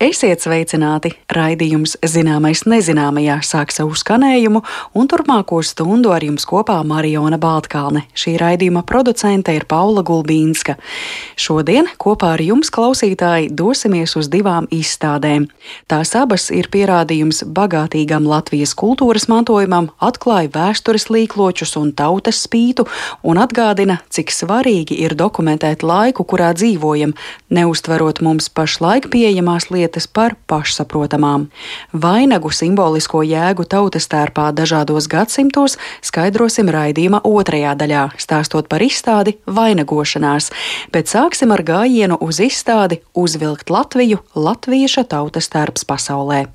Esiet sveicināti! Raidījums Zināmais nezināmajā sāk savu skanējumu, un turpmāko stundu ar jums kopā Mariona Baltkalne. Šī raidījuma producente ir Paula Gulbīnska. Šodien kopā ar jums, klausītāji, dosimies uz divām izstādēm. Tās abas ir pierādījums bagātīgam Latvijas kultūras mantojumam, atklāja vēstures līkločus un tautas spītu, un atgādina, cik svarīgi ir dokumentēt laiku, kurā dzīvojam, neustverot mums pašlaik pieejamās lietas lietas par pašsaprotamām. Vainagu simbolisko jēgu tautas tērpā dažādos gadsimtos skaidrosim raidījuma otrajā daļā, stāstot par izstādi vainagošanās, bet sāksim ar gājienu uz izstādi Uzvilkt Latviju Latvieša tautas tērps pasaulē.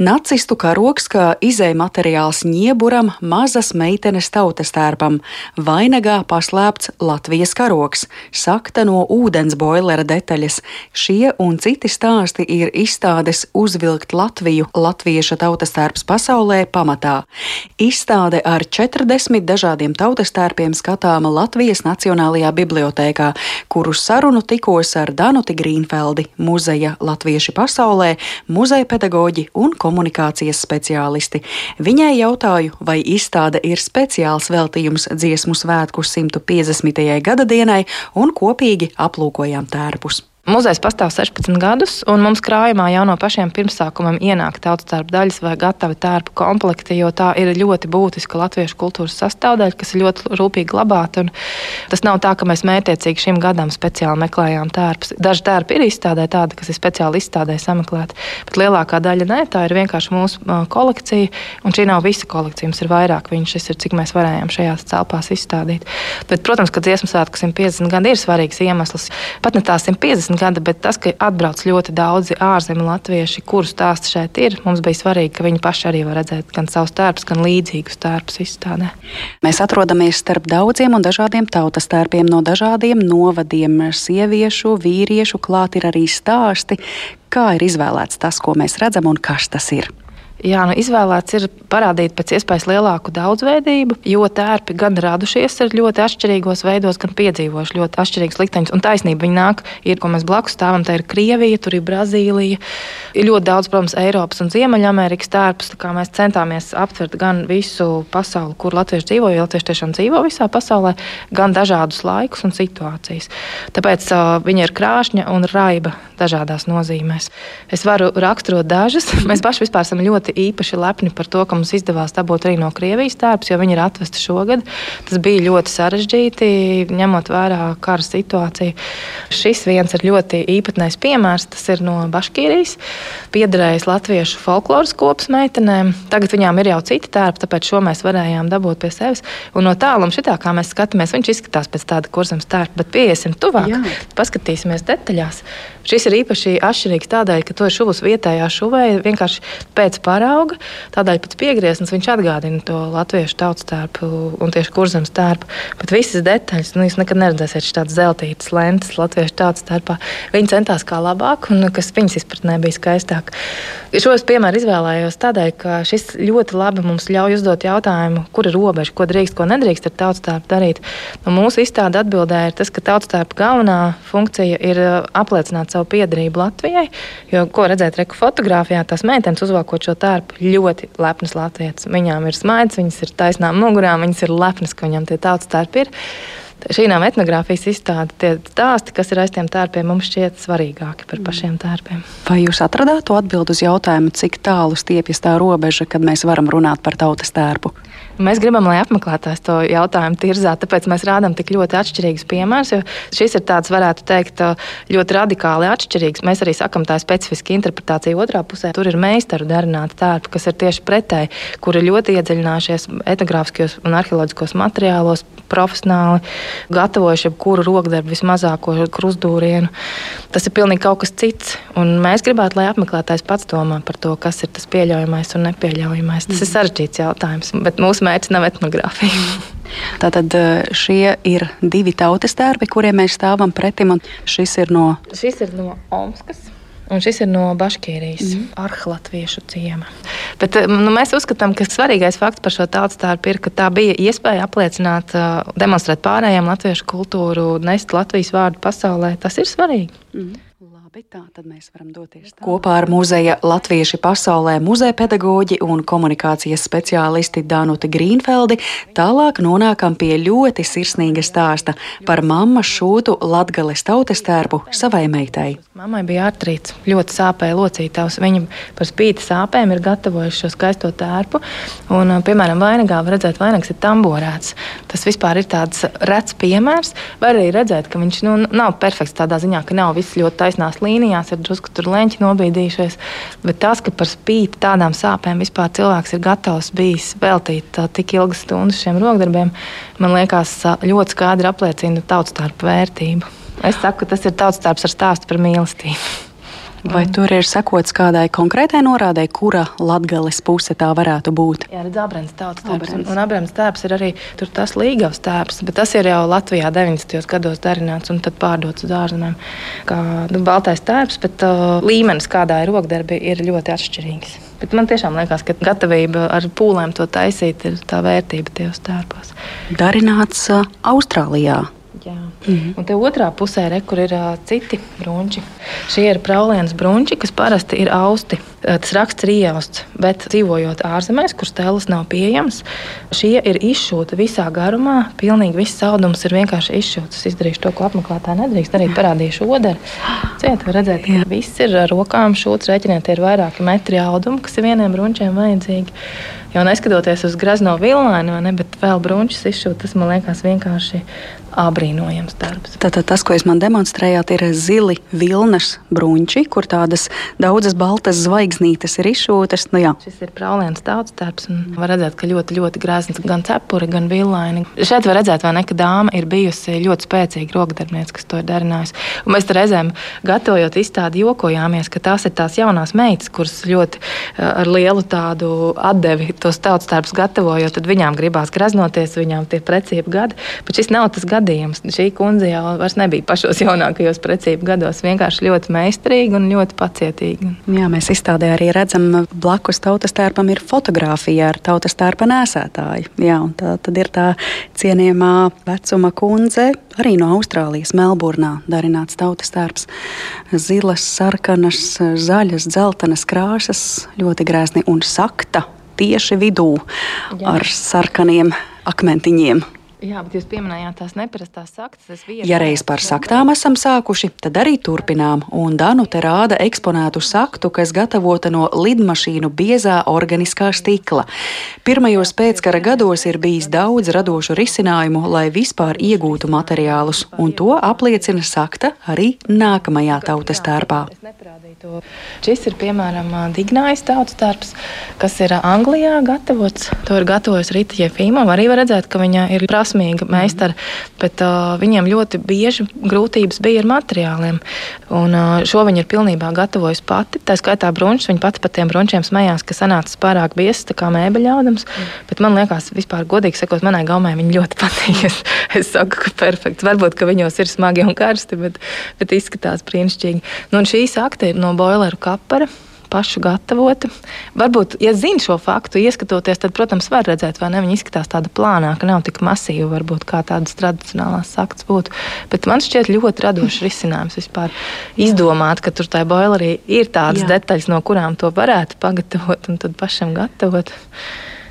Nacistu karoks kā izēja materiāls ņieburam mazas meitenes tautas tērpam, vainagā paslēpts Latvijas karoks, sakta no ūdens boilera detaļas. Šie un citi stāsti ir izstādes Uzvilkt Latviju Latvieša tautas tērps pasaulē pamatā. Izstāde ar 40 dažādiem tautas tērpiem skatāma Latvijas Nacionālajā bibliotēkā, kuru sarunu tikos ar Danuti Grīnfeldi, muzeja Latvieši pasaulē, muzeja pedagoģi un komunikāciju komunikācijas speciālisti. Viņai jautāju, vai izstāde ir speciāls veltījums dziesmu svētku 150. gada dienai, un kopīgi aplūkojām tērpus. Muzejs pastāv 16 gadus, un mums krājumā jau no pašiem pirmsākumiem ienāk tautas tērpa daļas vai gatavi tērpa komplekti, jo tā ir ļoti būtiska latviešu kultūras sastāvdaļa, kas ir ļoti rūpīgi glabāta. Tas nav tā, ka mēs mētiecīgi šim gadam speciāli meklējām tērpus. Daži tērpi ir izstādē tādi, kas ir speciāli izstādē sameklēti, bet lielākā daļa nē, tā ir vienkārši mūsu kolekcija, un šī nav visa kolekcija, mums ir vairāk viņa, šis ir cik mēs varējām šajās telpās izstādīt. Bet, protams, ka dziesmu svētku 150 gadi ir svarīgs iemesls. Pat ne tā 150 gada, bet tas, ka atbrauc ļoti daudzi ārzemju latvieši, kuru stāsti šeit ir, mums bija svarīgi, ka viņi paši arī var redzēt gan savus tērpus, gan līdzīgus tērpus izstādē. Mēs atrodamies starp daudziem un dažādiem tautas tērpiem no dažādiem novadiem. Sieviešu, vīriešu klāt ir arī stāsti, kā ir izvēlēts tas, ko mēs redzam un kas tas ir. Jā, nu, izvēlēts ir parādīt pēc iespējas lielāku daudzveidību, jo tērpi gan radušies ar ļoti atšķirīgos veidos, gan piedzīvojuši ļoti atšķirīgus likteņus. Un taisnība viņi nāk, ir, ko mēs blakus stāvam, tā ir Krievija, tur ir Brazīlija. Ir ļoti daudz, protams, Eiropas un Ziemeļamerikas tērpus. Mēs centāmies aptvert gan visu pasauli, kur latvieši dzīvo, jo latvieši tiešām dzīvo visā pasaulē, gan dažādus laikus un situācijas. Tāpēc uh, viņi ir krāšņa un raiba dažādās nozīmēs. Es varu raksturot dažas. Mēs paši esam ļoti īpaši lepni par to, ka mums izdevās dabūt arī no Krievijas tērpus, jo viņi ir atvesti šogad. Tas bija ļoti sarežģīti, ņemot vērā kara situāciju. Šis viens ir ļoti īpatnējs piemērs. Tas ir no Baškīrijas. Piederējis latviešu folkloras kopas meitenēm. Tagad viņām ir jau citi tērpi, tāpēc šo mēs varējām dabūt pie sevis. Un no tāluma šitā, kā mēs skatāmies, viņš izskatās pēc tāda kurzemes tērpa, bet pieiesim tuvāk, Jā. paskatīsimies detaļās. Šis ir īpaši atšķirīgs tādēļ, ka to ir šuvus vietējā šuvē vienkārši pēc parauga. Tādēļ pēc piegrieznes viņš atgādina to latviešu tautas tērpu un tieši kurzemes tērpu. Bet visas detaļas, nu, jūs nekad neredzēsiet šādas zeltītas lentes latviešu tautas tērpā. Viņi centās kā labāk, un kas viņas izpratnē bija skaistāk. Šo es piemēru izvēlējos tādēļ, ka šis ļoti labi mums ļauj uzdot jautājumu, kur ir robeža, ko drīkst, ko nedrīkst ar tautas tērpu darīt. Nu, mūsu izstāde atbildēja, tas, ka tautas tērpa galvenā funkcija ir apliecināt savu piedarību Latvijai. Jo, ko redzēt, reku fotografijā, tās meitenes uzvalkot šo tērpu ļoti lepnas latvietas. Viņām ir smaids, viņas ir taisnām mugurām, viņas ir lepnas, ka viņām tie tautas tērpi ir. Šī nav etnogrāfijas izstāde. Tie stāsti, kas ir aiz tiem tērpiem, mums šķiet svarīgāki par pašiem tērpiem. Vai jūs atradāt to atbildi uz jautājumu, cik tālu stiepjas tā robeža, kad mēs varam runāt par tautas tērpu? Mēs gribam, lai apmeklētājs to jautājumu tirzā, tāpēc mēs rādām tik ļoti atšķirīgus piemērus. Šis ir tāds, varētu teikt, ļoti radikāli atšķirīgs. Mēs arī sakām, tā ir specifiska interpretācija otrā pusē. Tur ir meistaru darināta tērpa, kas ir tieši pretēji, kuri ļoti iedziļinājušies etnogrāfiskajos un arheoloģiskos materiālos, profesionāli gatavojuši jebkuru rokdarbu, vismazāko krustūrienu. Tas ir pilnīgi kaut kas cits. Un mēs gribētu, lai apmeklētājs pats domā par to, kas ir tas pieļaujamais un nepieļaujamais. Tas mm. ir sarežģīts jautājums, bet mūsu mērķis nav etnogrāfija. Tātad eh, šie ir divi tautas tērpi, kuriem mēs stāvam pretim. Šis ir no, šis ir no Omskas. Un šis ir no Baškīrijas, mm. arhelatviešu ciema. Bet, nu, mēs uzskatām, ka svarīgais fakts par šo tautstārpu ir, ka tā bija iespēja apliecināt, demonstrēt pārējiem latviešu kultūru, nest Latvijas vārdu pasaulē. Tas ir svarīgi. Mm. Labi, tā tad mēs varam doties tā. Kopā ar muzeja Latvieši pasaulē muzeja pedagoģi un komunikācijas speciālisti Danuti Grīnfeldi tālāk nonākam pie ļoti sirsnīga stāsta par mammas šūtu Latgales tautes tērpu savai meitai. Mammai bija artrīts, ļoti sāpēja locītavs. Viņa par spīti sāpēm ir gatavojusi šo skaisto tērpu. Un, piemēram, vainagā var redzēt, ka vainags ir tamborēts. Tas vispār ir tāds rets piemērs. Var arī redzēt, ka viņš nu, nav perfekts tādā ziņā, ka nav viss ļoti taisnās savās līnijās, ir drusku tur leņķi nobīdījušies. Bet tas, ka par spīti tādām sāpēm vispār cilvēks ir gatavs bijis veltīt tik ilgas stundas šiem rokdarbiem, man liekas, ļoti skaidri apliecina tautstarpu vērtību. Es saku, ka tas ir tautstarps ar stāstu par mīlestību. Vai mm. tur ir sekots kādai konkrētai norādei, kura latgales puse tā varētu būt? Jā, redz, Abrams tautas tēps. Un, un Abrams tēps ir arī tas līgavs tēps, bet tas ir jau Latvijā 90. gados darināts un tad pārdots uz ārzemēm. Kā nu, baltais tēps, bet uh, līmenis, kādā ir rokdarbi, ir ļoti atšķirīgs. Bet man tiešām liekas, ka gatavība ar pūlēm to taisīt ir tā vērtība tajos tērpos. Darināts uh, Austrālijā. Jā. Mm -hmm. Un te otrā pusē, re, ir uh, citi brunči. Šie ir praulienas brunči, kas parasti ir austi. Tas raksts ir iejausts, bet dzīvojot ārzemēs, kur stēlas nav pieejamas, šie ir izšūti visā garumā. Pilnīgi viss saldums ir vienkārši izšūts. Es izdarīšu to, ko apmeklētāji nedrīkst darīt. Parādīšu oderi. Ciet, var redzēt, ka viss ir ar rokām šūts. Rēķiniet, ir vairāki metri audumu, kas ir vieniem brunčiem vajadzīgi. Jau neskatoties uz grazno vilnaini, ne, bet vēl brunčus izšūt, tas man liekas vienkārši abrīnojams darbs. Tātad tas, ko jūs man demonstrējāt, ir zili vilnas brunči, kur tādas daudzas baltas zvaigznītes ir izšūtas. Nu, jā. Šis ir praulēns tautas darbs, un var redzēt, ka ļoti, ļoti grēsns gan cepuri, gan villaini. Šeit var redzēt, vai ne, ka dāma ir bijusi ļoti spēcīga rokdarbniece, kas to ir darinājusi. Un mēs reizēm, gatavojot izstādi, jokojāmies, ka tās ir tās jaunās meitas, kuras ļoti ar lielu tādu atdevi tos tautas darbus gatavojot, tad viņām gribās graznoties, viņām tie precīzi gadi. Bet šis nav tas gads gadījums. Šī kundze jau nebija pašos jaunākajos precību gados. Vienkārši ļoti meistarīga un ļoti pacietīga. Jā, mēs izstādē arī redzam, blakus tautas tērpam ir fotografija ar tautas tērpa nēsētāju. Jā, tā tad ir tā cienījamā vecuma kundze, arī no Austrālijas, Melburnā darināts tautas tērps. Zilas, sarkanas, zaļas, dzeltenas krāsas, ļoti grēzni un sakta tieši vidū Jā. ar sarkaniem akmentiņiem. Jā, bet jūs pieminējāt tās neparastās saktas. Ja reiz par saktām esam sākuši, tad arī turpinām. Un Danu te rāda eksponētu saktu, kas gatavota no lidmašīnu biezā organiskā stikla. Pirmajos pēckara gados ir bijis daudz radošu risinājumu, lai vispār iegūtu materiālus, un to apliecina sakta arī nākamajā tautas tērpā. Šis ir piemēram Dignājas tautas darbs, kas ir Anglijā gatavots. To ir gatavojis Rīta Jefīmova. Arī var redzēt, ka viņa ir prasīga prasmīga meistara, bet uh, viņiem ļoti bieži grūtības bija ar materiāliem. Un, uh, šo viņa ir pilnībā gatavojusi pati. Tā skaitā brunčus, viņa pati par tiem brunčiem smējās, ka sanāca pārāk biezs, kā mēbeļaudams. Mm. Bet man liekas, vispār godīgi sakot, manai gaumē viņi ļoti patīk. Es, es saku, ka perfekts. Varbūt, ka viņos ir smagi un karsti, bet, bet izskatās brīnišķīgi. Nu, šī sakta ir no boileru kapara pašu gatavota. Varbūt, ja zina šo faktu, ieskatoties, tad, protams, var redzēt, vai ne. Viņa izskatās tāda plānāka, nav tik masīva, varbūt kā tādas tradicionālās saktas būtu. Bet man šķiet ļoti radošs risinājums vispār izdomāt, ka tur tajā boilerī ir tādas Jā. detaļas, no kurām to varētu pagatavot un tad pašam gatavot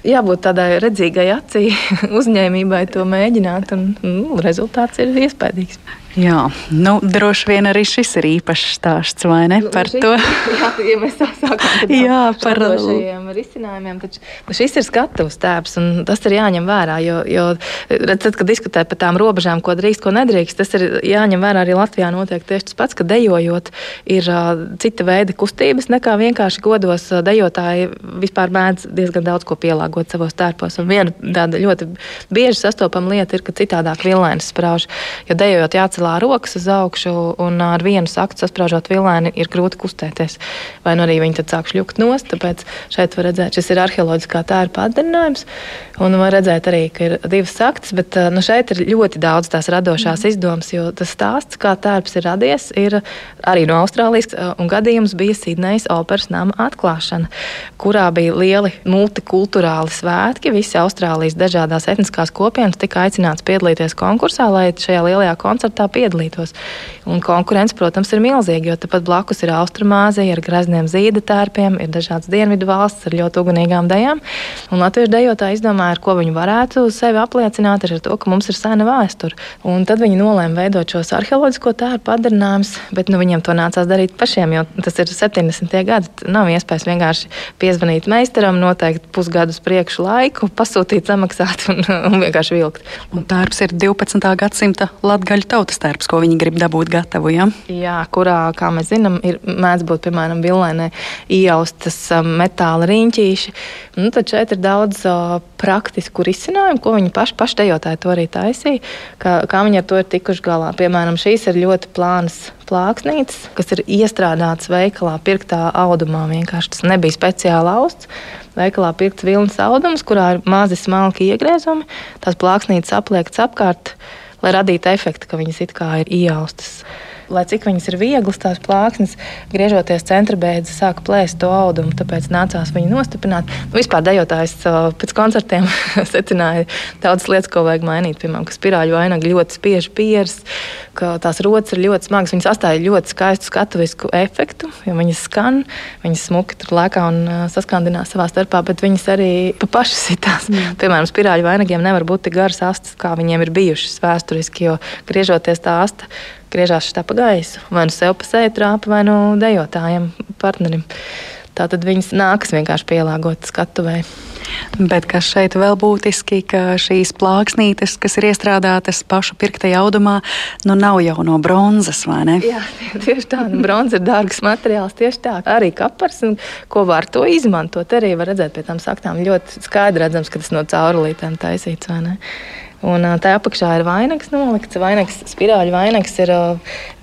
jābūt tādai redzīgai acī, uzņēmībai to mēģināt, un nu, rezultāts ir iespaidīgs. Jā, nu, droši vien arī šis ir īpašs stāsts, vai ne? Nu, par šis, to. Jā, ja mēs sākām jā, par šiem risinājumiem, tad šis ir skatuves tēps, un tas ir jāņem vērā, jo, jo tad, kad diskutē par tām robežām, ko drīkst, ko nedrīkst, tas ir jāņem vērā arī Latvijā notiek tieši tas pats, ka dejojot ir uh, cita veida kustības nekā vienkārši godos. Dejotāji vispār mēdz diezgan daudz ko pielāgot savos tērpos, un viena tāda ļoti bieži sastopama lieta ir, ka citādāk vilēns sprauž, jo dejojot jāatcerās galā rokas uz augšu un ar vienu saktu sasprāžot vilēni ir grūti kustēties. Vai nu arī viņi tad sāk šļukt nost, tāpēc šeit var redzēt, šis ir arheoloģiskā tērpa atdarinājums. Un var redzēt arī, ka ir divas saktas, bet nu, šeit ir ļoti daudz tās radošās mm. izdomas, jo tas stāsts, kā tērps ir radies, ir arī no Austrālijas. Un gadījums bija Sidnejas operas nama atklāšana, kurā bija lieli multikulturāli svētki. Visi Austrālijas dažādās etniskās kopienas tika aicināts piedalīties konkursā, lai šajā lielajā koncertā piedalītos. Un konkurence, protams, ir milzīga, jo tepat blakus ir Austrumāzija ar grezniem zīda tērpiem, ir dažādas dienvidu valstis ar ļoti ugunīgām dejām. Un latviešu dejotāji izdomāja ar ko viņi varētu sevi apliecināt, ir ar to, ka mums ir sena vēsture. Un tad viņi nolēma veidot šos arheoloģisko tērpu padarinājumus, bet nu, viņiem to nācās darīt pašiem, jo tas ir 70. gadi. Nav iespējams vienkārši piezvanīt meistaram, noteikt pusgadus priekšu laiku, pasūtīt, samaksāt un, un vienkārši vilkt. Un tērps ir 12. gadsimta latgaļu tautas tērps, ko viņi grib dabūt gatavu. Ja? Jā, kurā, kā mēs zinām, ir mēdz būt, piemēram, vilēnē iejaustas um, metāla riņķīši. Nu, tad šeit ir daudz uh, praktisku risinājumu, ko viņi paši, paši dejotāji to arī taisīja, kā, kā viņi ar to ir tikuši galā. Piemēram, šīs ir ļoti plānas plāksnītes, kas ir iestrādātas veikalā pirktā audumā. Vienkārši tas nebija speciāli austs. Veikalā pirkts vilnas audums, kurā ir mazi smalki iegriezumi. Tās plāksnītes apliektas apkārt, lai radītu efektu, ka viņas it kā ir ieaustas lai cik viņas ir vieglas, tās plāksnes, griežoties centra beidzas, sāka plēst to audumu. Tāpēc nācās viņu nostiprināt. Nu, vispār dejotājs pēc koncertiem secināja daudzas lietas, ko vajag mainīt. Piemēram, ka spirāļu vainaga ļoti spiež pieres, ka tās rotas ir ļoti smagas. Viņas atstāja ļoti skaistu skatuvisku efektu, jo viņas skan, viņas smuki tur lēkā un saskandinās savā starpā, bet viņas arī pa pašas sitās. Mm. Piemēram, spirāļu vainagiem nevar būt tik garas astes, kā viņiem ir bijušas vēsturiski, jo griežoties tā asta griežās šitā pa gaisu. Vai nu sev pa seju trāpa, vai nu dejotājiem, partnerim. Tā tad viņas nākas vienkārši pielāgot skatuvēju. Bet kas šeit vēl būtiski, ka šīs plāksnītes, kas ir iestrādātas pašu pirktajā audumā, nu nav jau no bronzas, vai ne? Jā, tieši tā. Nu, bronza ir dārgs materiāls, tieši tā. Arī kapars, un ko var to izmantot, arī var redzēt pie tām saktām. Ļoti skaidri redzams, ka tas no caurulītēm taisīts, vai ne? Un tā apakšā ir vainags nolikts. Vainags, spirāļu vainags ir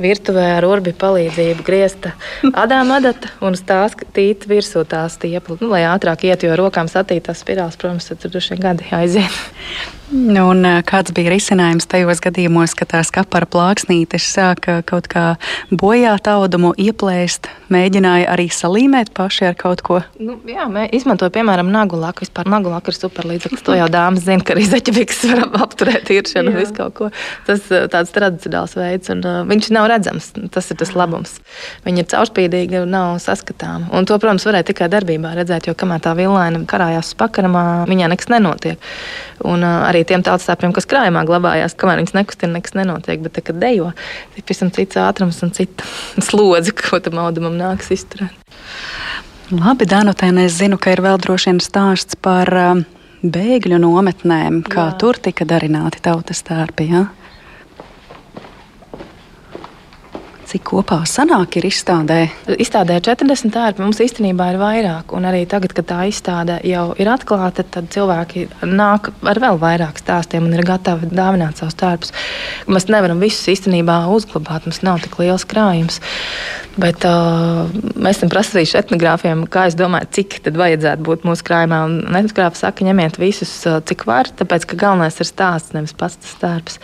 virtuvē ar urbi palīdzību griezta adāma adata un stāsta tīt virsū tā stiepla. Nu, lai ātrāk iet, jo rokām satītās spirāls, protams, tur droši vien gadi aiziet. Un kāds bija risinājums tajos gadījumos, kad tās kapara plāksnītes sāka kaut kā bojāt audumu, ieplēst, mēģināja arī salīmēt paši ar kaut ko? Nu, jā, mēs izmantojam, piemēram, nagu laku. Vispār nagu laku ir superlīdzeklis. To jau dāmas zina, ka arī zeķeviks var apturēt īršanu un visu kaut ko. Tas tāds tradicionāls veids, un uh, viņš nav redzams. Tas ir tas labums. Viņa ir caurspīdīga nav saskatāma. Un to, protams, varēja tikai darbībā redzēt, jo kamēr tā villaina karājās uz pakaramā, viņai nekas nenotiek. Un uh, arī tiem tautstāpiem, kas krājumā glabājās, kamēr viņas nekustina, nekas nenotiek. Bet, kad dejo, ir pavisam cits ātrums un cita slodze, ko tam audumam nāks izturēt. Labi, Danutēn, es zinu, ka ir vēl droši vien stāsts par uh, bēgļu nometnēm, kā Jā. tur tika darināti tautas tērpi. Ja? Cik kopā sanāk ir izstādē? Izstādē 40 tērpi mums īstenībā ir vairāk. Un arī tagad, kad tā izstāde jau ir atklāta, tad cilvēki nāk ar vēl vairāk stāstiem un ir gatavi dāvināt savus tērpus. Mēs nevaram visus īstenībā uzglabāt, mums nav tik liels krājums. Bet uh, mēs esam prasījuši etnogrāfiem, kā es domāju, cik tad vajadzētu būt mūsu krājumā. Un etnogrāfi saka, ņemiet visus, uh, cik var, tāpēc, ka galvenais ir stāsts, nevis pats tas tērps.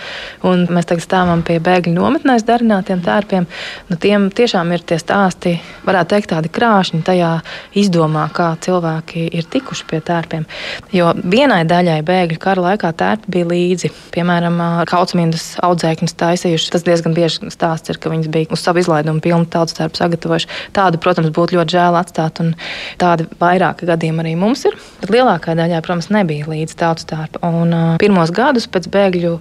Un mēs tagad stāvam pie bēgļu nometnēs darinātiem tērpiem. Nu, tiem tiešām ir tie stāsti, varētu teikt, tādi krāšņi tajā izdomā, kā cilvēki ir tikuši pie tērpiem. Jo vienai daļai bēgļu kara laikā tērpi bija līdzi. Piemēram, kautsmīnas audzēkņus taisījuši. Tas diezgan bieži stāsts ir, ka viņas bija uz savu izlaidumu pilnu tautas starp sagatavojuši. Tādu, protams, būtu ļoti žēl atstāt, un tādi vairāki gadījumi arī mums ir. Bet lielākā daļā, protams, nebija līdz tautas starpa. Un uh, pirmos gadus pēc bēgļu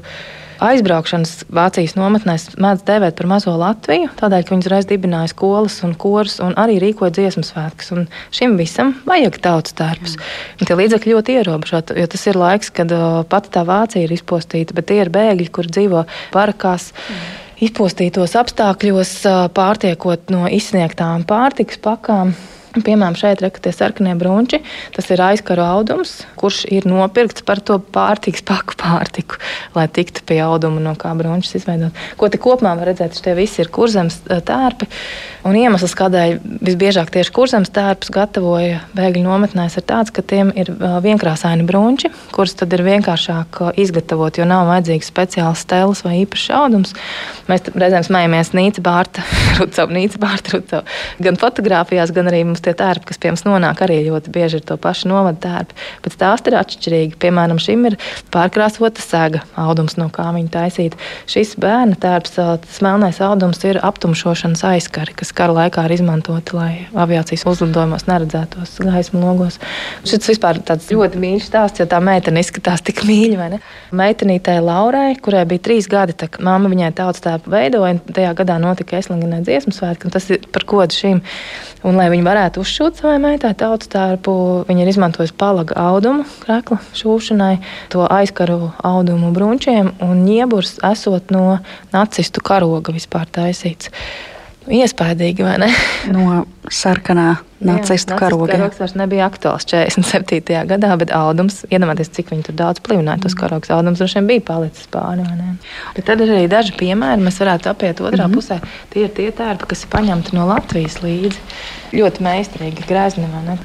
aizbraukšanas Vācijas nometnēs mēdz dēvēt par mazo Latviju, tādēļ, ka viņi uzreiz dibināja skolas un korus un arī rīkoja dziesmu svētkus. Un šim visam vajag tautas. Mm. Tie līdzekļi ļoti ierobežoti, jo tas ir laiks, kad uh, pati tā Vācija ir izpostīta, bet tie ir bēgļi, kur dzīvo parakās. Mm izpostītos apstākļos, pārtiekot no izsniegtām pārtikas pakām. Piemēram, šeit ir tie sarkanie brunči. Tas ir aizkaru audums, kurš ir nopirkts par to pārtiks paku pārtiku, lai tiktu pie auduma, no kā brunčis izveidot. Ko te kopumā var redzēt, šie visi ir kurzemes eh, tērpi. Un iemesls, kādēļ visbiežāk tieši kurzemes tērpus gatavoja bēgļu nometnēs, ir tāds, ka tiem ir eh, vienkrāsaini brunči, kurus tad ir vienkāršāk eh, izgatavot, jo nav vajadzīgs speciāls stēlis vai īpašs audums. Mēs reizēm smejamies Nīca Bārta, Rucavu, Nīca Bārta, Rucavu. Gan fotografijās, gan arī mums mums tie tērpi, kas pie mums nonāk, arī ļoti bieži ir to pašu novadu tērpi. Bet stāsti ir atšķirīgi. Piemēram, šim ir pārkrāsota sēga, audums, no kā viņa taisīta. Šis bērna tērps, tas melnais audums, ir aptumšošanas aizkari, kas kara laikā ir izmantoti, lai aviācijas uzlidojumos neredzētos gaismu logos. Šis vispār tāds ļoti mīļš stāsts, jo tā meitene izskatās tik mīļa. Meitenītei Laurai, kurai bija trīs gadi, tā mamma viņai tautas tērpu veidoja, un tajā gadā notika Eslingenē dziesmu svētki, un tas ir par kodu šim. Un, lai viņi varētu varētu uzšūt savai meitai tautas tērpu. Viņa ir izmantojusi palaga audumu krekla šūšanai, to aizkaru audumu brunčiem, un ņieburs esot no nacistu karoga vispār taisīts. Iespējīgi, vai ne? No sarkanā nacistu karoga. Karogs vairs nebija aktuāls 47. gadā, bet audums, iedomājieties, cik viņi tur daudz plīvināja tos karogs. Audums droši vien bija palicis pāri. Bet tad ir arī daži piemēri, mēs varētu apiet otrā mm -hmm. pusē. Tie ir tie tērpi, kas ir paņemti no Latvijas līdzi. Ļoti meistarīgi, grezni, vai ne?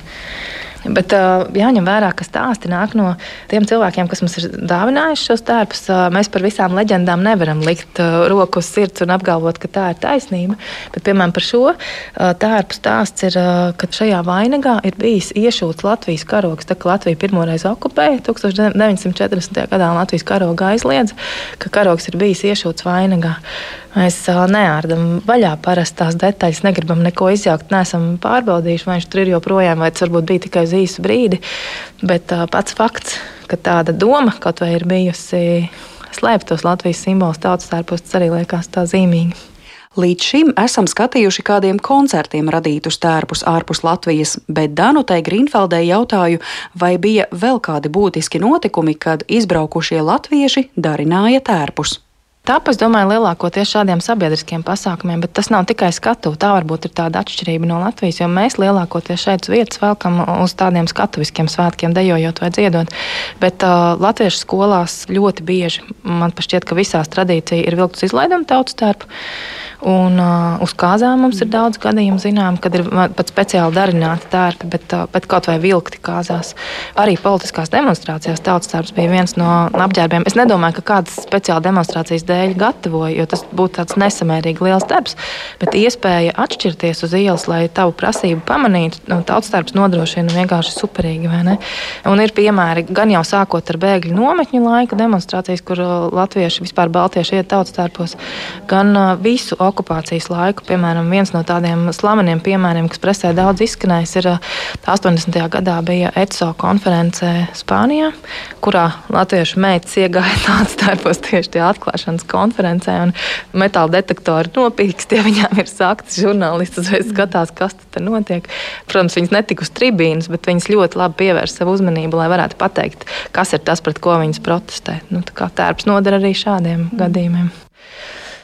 Bet uh, jāņem vērā, ka stāsti nāk no tiem cilvēkiem, kas mums ir dāvinājuši šos tērpus. Uh, mēs par visām leģendām nevaram likt uh, roku uz sirds un apgalvot, ka tā ir taisnība. Bet, piemēram, par šo tērpu stāsts ir, ka šajā vainagā ir bijis iešūts Latvijas karogs. Tā kā Latvija pirmoreiz okupēja 1940. gadā Latvijas karoga aizliedza, ka karogs ir bijis iešūts vainagā. Mēs neārdam vaļā parastās detaļas, negribam neko izjaukt, neesam pārbaudījuši, vai viņš tur ir joprojām, vai tas varbūt bija tikai uz īsu brīdi. Bet pats fakts, ka tāda doma kaut vai ir bijusi slēpt tos Latvijas simbolus tautas tērpos, tas arī liekas tā zīmīgi. Līdz šim esam skatījuši kādiem koncertiem radītus tērpus ārpus Latvijas, bet Danutai Grīnfeldē jautāju, vai bija vēl kādi būtiski notikumi, kad izbraukušie latvieši darināja tērpus. Tāpēc, domāju, lielākoties šādiem sabiedriskiem pasākumiem, bet tas nav tikai skatu. Tā varbūt ir tāda atšķirība no Latvijas, jo mēs lielākoties šeit uz vietas velkam uz tādiem skatuviskiem svētkiem, dejojot vai dziedot. Bet uh, latviešu skolās ļoti bieži man šķiet, ka visās tradīcijās ir vilktas izlaiduma tautas starp. Un, uh, uz kāzām mums ir daudz gadījumu, zinām, kad ir pat speciāli darināti tērpi, bet, uh, bet kaut vai vilkti kāzās. Arī politiskās demonstrācijās tautas tērps bija viens no apģērbiem. Es nedomāju, ka kādas speciāli demonstrācijas dēļ gatavoja, jo tas būtu tāds nesamērīgi liels darbs. Bet iespēja atšķirties uz ielas, lai tavu prasību pamanītu, nu, tautas tērps nodrošina vienkārši superīgi. Un ir piemēri gan jau sākot ar bēgļu nometņu laika demonstrācijas, kur uh, latvieši vispār baltieši iet tautas tērpos, gan visu okupācijas laiku. Piemēram, viens no tādiem slaveniem piemēriem, kas presē daudz izskanējis, ir 80. gadā bija ECO konferencē Spānijā, kurā latviešu meitas iegāja tāds tērpos tieši tie atklāšanas konferencē, un metāla detektori nopīkst, ja viņām ir sakts, žurnālisti uzreiz skatās, kas tur notiek. Protams, viņas netika uz tribīnas, bet viņas ļoti labi pievērsa savu uzmanību, lai varētu pateikt, kas ir tas, pret ko viņas protestē. Nu, tērps noder arī šādiem mm. gadījumiem.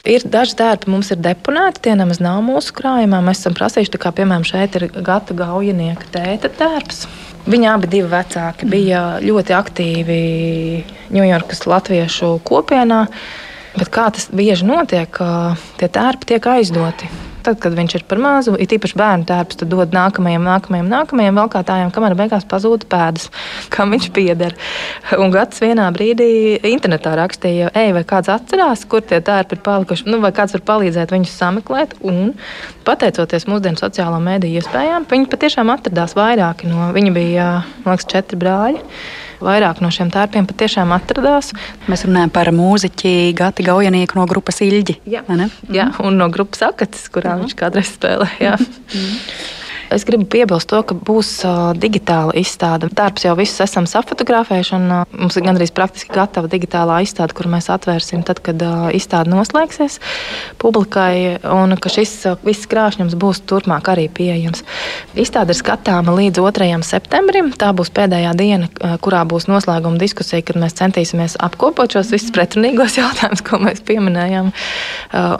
Ir daži tērpi, mums ir deponēti, tie nemaz nav mūsu krājumā. Mēs esam prasījuši, kā piemēram šeit ir gata gaujinieka tēta tērps. Viņi abi divi vecāki bija ļoti aktīvi Ņujorkas latviešu kopienā. Bet kā tas bieži notiek, tie tērpi tiek aizdoti. Tad, kad viņš ir par mazu, ir īpaši bērnu tērps, tad dod nākamajam, nākamajam, nākamajam valkātājam, kamēr beigās pazūd pēdas, kam viņš pieder. Un gads vienā brīdī internetā rakstīja, ej, vai kāds atcerās, kur tie tērpi ir palikuši, nu, vai kāds var palīdzēt viņus sameklēt. Un, pateicoties mūsdienu sociālo mediju iespējām, viņi patiešām atradās vairāki no, viņi bija, man liekas, četri brāļi vairāk no šiem tērpiem patiešām atradās. Mēs runājam par mūziķi Gati Gaujanieku no grupas Ilģi. Jā, jā un no grupas Akatis, kurā mm. viņš kādreiz spēlēja. Es gribu piebilst to, ka būs digitāla izstāde. Darbs jau visus esam safotografējuši, un mums ir gandrīz praktiski gatava digitālā izstāde, kur mēs atvērsim tad, kad izstāde noslēgsies publikai, un ka šis viss krāšņums būs turpmāk arī pieejams. Izstāde ir skatāma līdz 2. septembrim. Tā būs pēdējā diena, kurā būs noslēguma diskusija, kad mēs centīsimies apkopot šos visus pretrunīgos jautājumus, ko mēs pieminējām.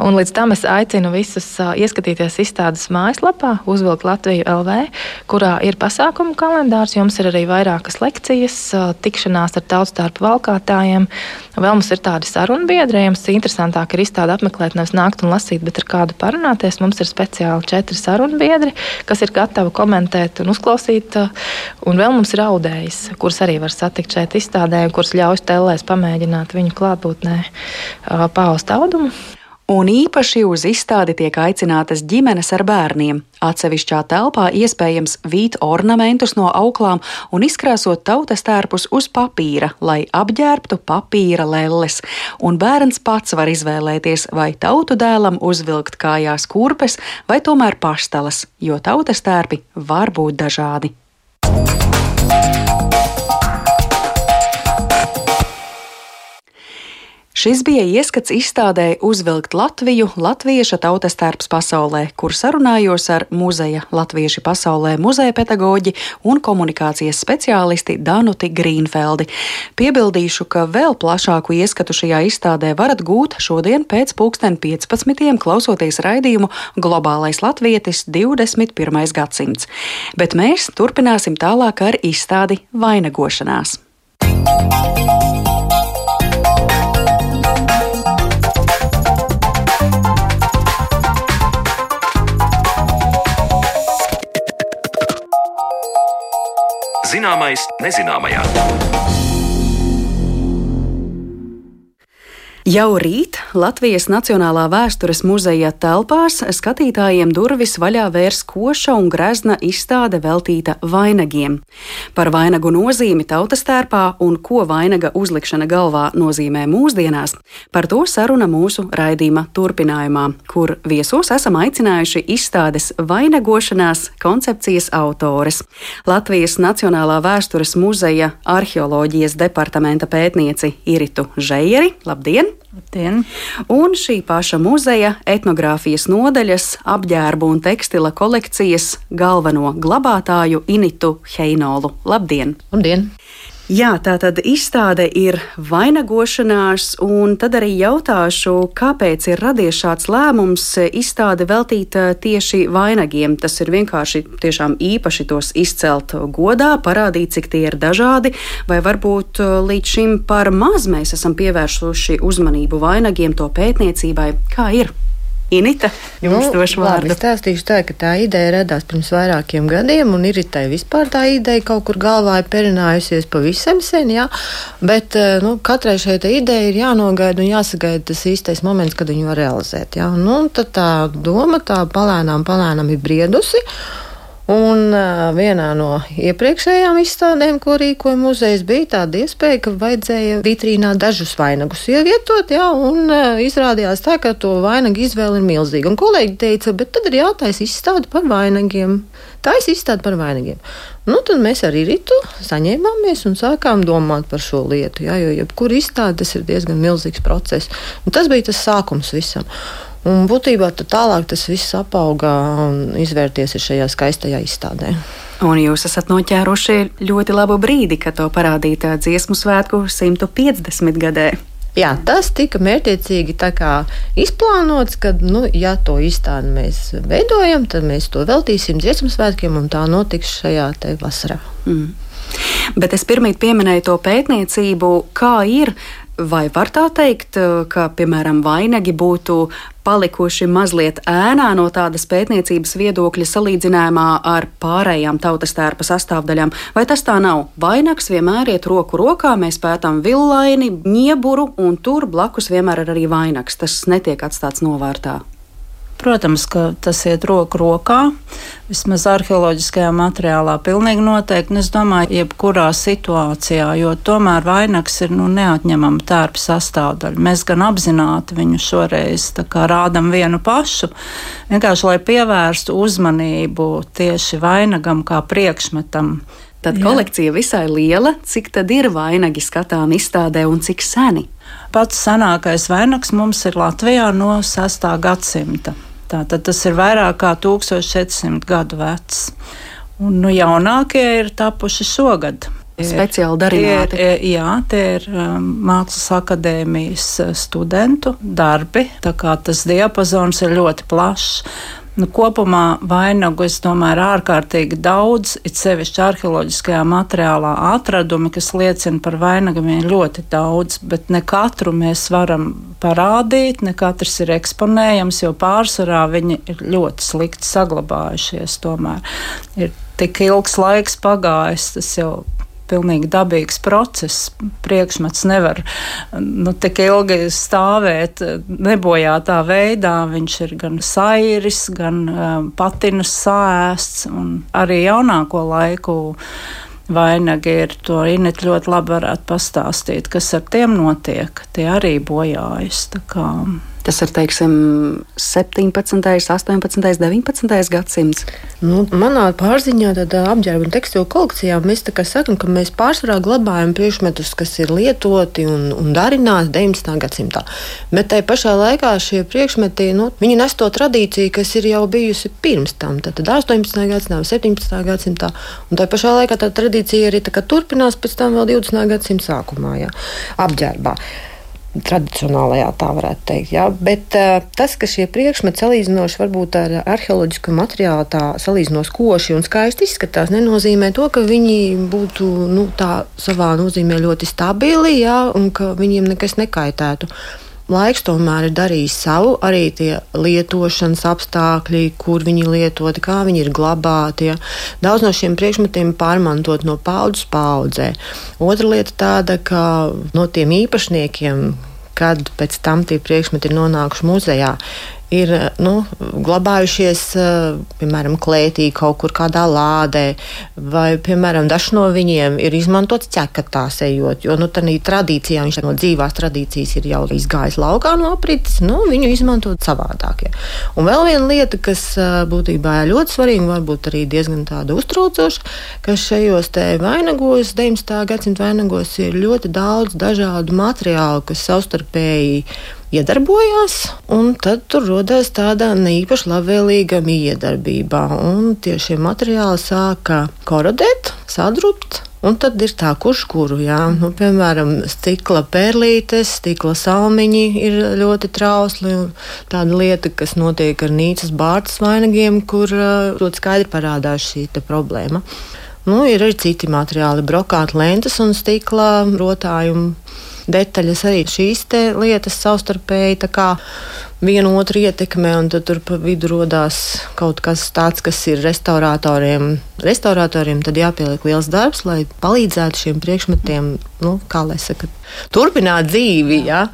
Un līdz tam es aicinu visus ieskatīties izstādes mājaslapā, uzvilkt Latviju Latviju LV, kurā ir pasākumu kalendārs. Jums ir arī vairākas lekcijas, tikšanās ar tautstārpu valkātājiem. Vēl mums ir tādi sarunbiedri, jums interesantāk ir izstāde apmeklēt, nevis nākt un lasīt, bet ar kādu parunāties. Mums ir speciāli četri sarunbiedri, kas ir gatavi komentēt un uzklausīt. Un vēl mums ir audējs, kurus arī var satikt šeit izstādē, kurus ļauj tellēs pamēģināt viņu klātbūtnē paust audumu un īpaši uz izstādi tiek aicinātas ģimenes ar bērniem. Atsevišķā telpā iespējams vīt ornamentus no auklām un izkrāsot tautas tērpus uz papīra, lai apģērbtu papīra lelles, un bērns pats var izvēlēties, vai tautu dēlam uzvilkt kājās kurpes vai tomēr pastalas, jo tautas tērpi var būt dažādi. Šis bija ieskats izstādē Uzvilkt Latviju Latvieša tautas tērps pasaulē, kur sarunājos ar muzeja Latvieši pasaulē muzeja pedagoģi un komunikācijas speciālisti Danuti Grīnfeldi. Piebildīšu, ka vēl plašāku ieskatu šajā izstādē varat gūt šodien pēc pulksten 15. klausoties raidījumu Globālais latvietis 21. gadsimts. Bet mēs turpināsim tālāk ar izstādi Vainagošanās. Zināmais nezināmajā. Jau rīt Latvijas Nacionālā vēstures muzeja telpās skatītājiem durvis vaļā vērs koša un grezna izstāde veltīta vainagiem. Par vainagu nozīmi tautas tērpā un ko vainaga uzlikšana galvā nozīmē mūsdienās, par to saruna mūsu raidījuma turpinājumā, kur viesos esam aicinājuši izstādes vainagošanās koncepcijas autores - Latvijas Nacionālā vēstures muzeja arheoloģijas departamenta pētnieci Iritu Žējeri. Labdien! Labdien. Un šī paša muzeja etnogrāfijas nodaļas, apģērbu un tekstila kolekcijas galveno glabātāju Initu Heinolu. Labdien! Labdien! Jā, tā tad izstāde ir vainagošanās, un tad arī jautāšu, kāpēc ir radies šāds lēmums izstāde veltīt eh, tieši vainagiem. Tas ir vienkārši tiešām īpaši tos izcelt godā, parādīt, cik tie ir dažādi, vai varbūt eh, līdz šim par maz mēs esam pievērsuši uzmanību vainagiem, to pētniecībai. Kā ir? Inita, jums nu, došu vārdu. Labi, stāstīšu tā, ka tā ideja radās pirms vairākiem gadiem, un ir tā vispār tā ideja kaut kur galvā ir perinājusies pavisam sen, jā, bet eh, nu, katrai šai ideja ir jānogaida un jāsagaida tas īstais moments, kad viņu var realizēt. Jā. Nu, tad tā doma tā palēnām, palēnām ir briedusi. Un vienā no iepriekšējām izstādēm, ko rīkoja muzejs, bija tāda iespēja, ka vajadzēja vitrīnā dažus vainagus ievietot, jā, un izrādījās tā, ka to vainagu izvēle ir milzīga. Un kolēģi teica, bet tad ir jātaisa izstāde par vainagiem. Tā ir izstāde par vainagiem. Nu, tad mēs arī rītu saņēmāmies un sākām domāt par šo lietu, jā, jo jebkura izstāde tas ir diezgan milzīgs process. Un tas bija tas sākums visam. Un būtībā tālāk tas viss apauga un izvērties šajā skaistajā izstādē. Un jūs esat noķēruši ļoti labu brīdi, kad to parādīt dziesmu svētku 150 gadē. Jā, tas tika mērķiecīgi izplānots, ka, nu, ja to izstādi mēs veidojam, tad mēs to veltīsim dziesmu svētkiem, un tā notiks šajā vasarā. Mm. Bet es pirmie pieminēju to pētniecību, kā ir Vai var tā teikt, eh, ka, piemēram, vainagi būtu palikuši mazliet ēnā no tādas pētniecības viedokļa salīdzinājumā ar pārējām tautas tērpa sastāvdaļām? Vai tas tā nav? Vainags vienmēr iet roku rokā, mēs pētām villaini, ņieburu, un tur blakus vienmēr ir arī vainags. Tas netiek atstāts novārtā. Protams, ka tas iet roku rokā. Vismaz arheoloģiskajā materiālā pilnīgi noteikti. Es domāju, jebkurā situācijā, jo tomēr vainags ir nu, neatņemama tērpa sastāvdaļa. Mēs gan apzināti viņu šoreiz rādām vienu pašu, vienkārši lai pievērstu uzmanību tieši vainagam kā priekšmetam. Tad Jā. kolekcija visai liela. Cik tad ir vainagi skatām izstādē un cik seni? Pats senākais vainags mums ir Latvijā no 6. gadsimta. Tātad tas ir vairāk kā 1400 gadu vecs. Un nu, jaunākie ir tapuši šogad. Speciāli darījumi. Jā, tie ir um, Mākslas akadēmijas uh, studentu darbi. Tā kā tas diapazons ir ļoti plašs. Nu, kopumā vainagu, es domāju, ir ārkārtīgi daudz, it sevišķi arheoloģiskajā materiālā atradumi, kas liecina par vainagiem ļoti daudz, bet ne katru mēs varam parādīt, ne katrs ir eksponējams, jo pārsvarā viņi ir ļoti slikti saglabājušies. Tomēr ir tik ilgs laiks pagājis, tas jau pilnīgi dabīgs process. Priekšmets nevar nu, tik ilgi stāvēt nebojātā veidā. Viņš ir gan sairis, gan um, patinas sāēsts un arī jaunāko laiku. Vainagi ir to Inês ļoti labi varētu pastāstīt, kas ar tiem notiek. Tie arī bojājas. Tas ir teiksim, 17, 18, 19 gadsimts. Nu, manā pārziņā, tādā apģērba un tekstilu kolekcijā, mēs sakām, ka mēs pārsvarā glabājam priekšmetus, kas ir lietoti un, un darināti 19. gadsimtā. Bet tajā pašā laikā šie priekšmeti nu, nes to tradīciju, kas ir jau bijusi pirms tam, tad 18. gadsimtā, 17. gadsimtā. Tajā pašā laikā tā tradīcija arī tā turpinās pēc tam vēl 20. gadsimta sākumā, jā, apģērbā tradicionālajā, tā varētu teikt. Ja? Bet uh, tas, ka šie priekšmeti salīdzinoši varbūt ar arheoloģisku materiālu tā salīdzinoši koši un skaisti izskatās, nenozīmē to, ka viņi būtu nu, tā savā nozīmē ļoti stabili ja? un ka viņiem nekas nekaitētu. Laiks tomēr ir darījis savu, arī tie lietošanas apstākļi, kur viņi lietoti, kā viņi ir glabāti. Ja. Daudz no šiem priekšmetiem pārmantot no paudzes paudzē. Otra lieta tāda, ka no tiem īpašniekiem, kad pēc tam tie priekšmeti ir nonākuši muzejā, ir nu, glabājušies, eh, piemēram, klētī kaut kur kādā lādē, vai, piemēram, dažs no viņiem ir izmantots ķekatās ejot, jo, nu, tā tradīcijā viņš no dzīvās tradīcijas ir jau izgājis laukā no aprites, nu, viņu izmantot savādāk. Ja. Un vēl viena lieta, kas eh, būtībā ir ļoti svarīga, varbūt arī diezgan tāda uztraucoša, ka šajos te vainagos, 19. gadsimta vainagos ir ļoti daudz dažādu materiālu, kas savstarpēji iedarbojās, un tad tur radās tāda neīpaši labvēlīga miedarbība. Tieši materiāli sāka korodēt, sadrupt. Un tad ir tā, kurš kuru, jā. Nu, piemēram, stikla pērlītes, stikla salmiņi ir ļoti trausli. Tāda lieta, kas notiek ar nīcas bārtas vainagiem, kur ļoti skaidri parādās šī problēma. Nu, ir arī citi materiāli, brokāta lentes un stikla rotājumi detaļas, arī šīs lietas savstarpēji vienu otru ietekmē, un tad tur pa vidu radās kaut kas tāds, kas ir restauratoriem. Restauratoriem tad jāpieliek liels darbs, lai palīdzētu šiem priekšmetiem, nu, kā lai saka, turpināt dzīvi. Ja?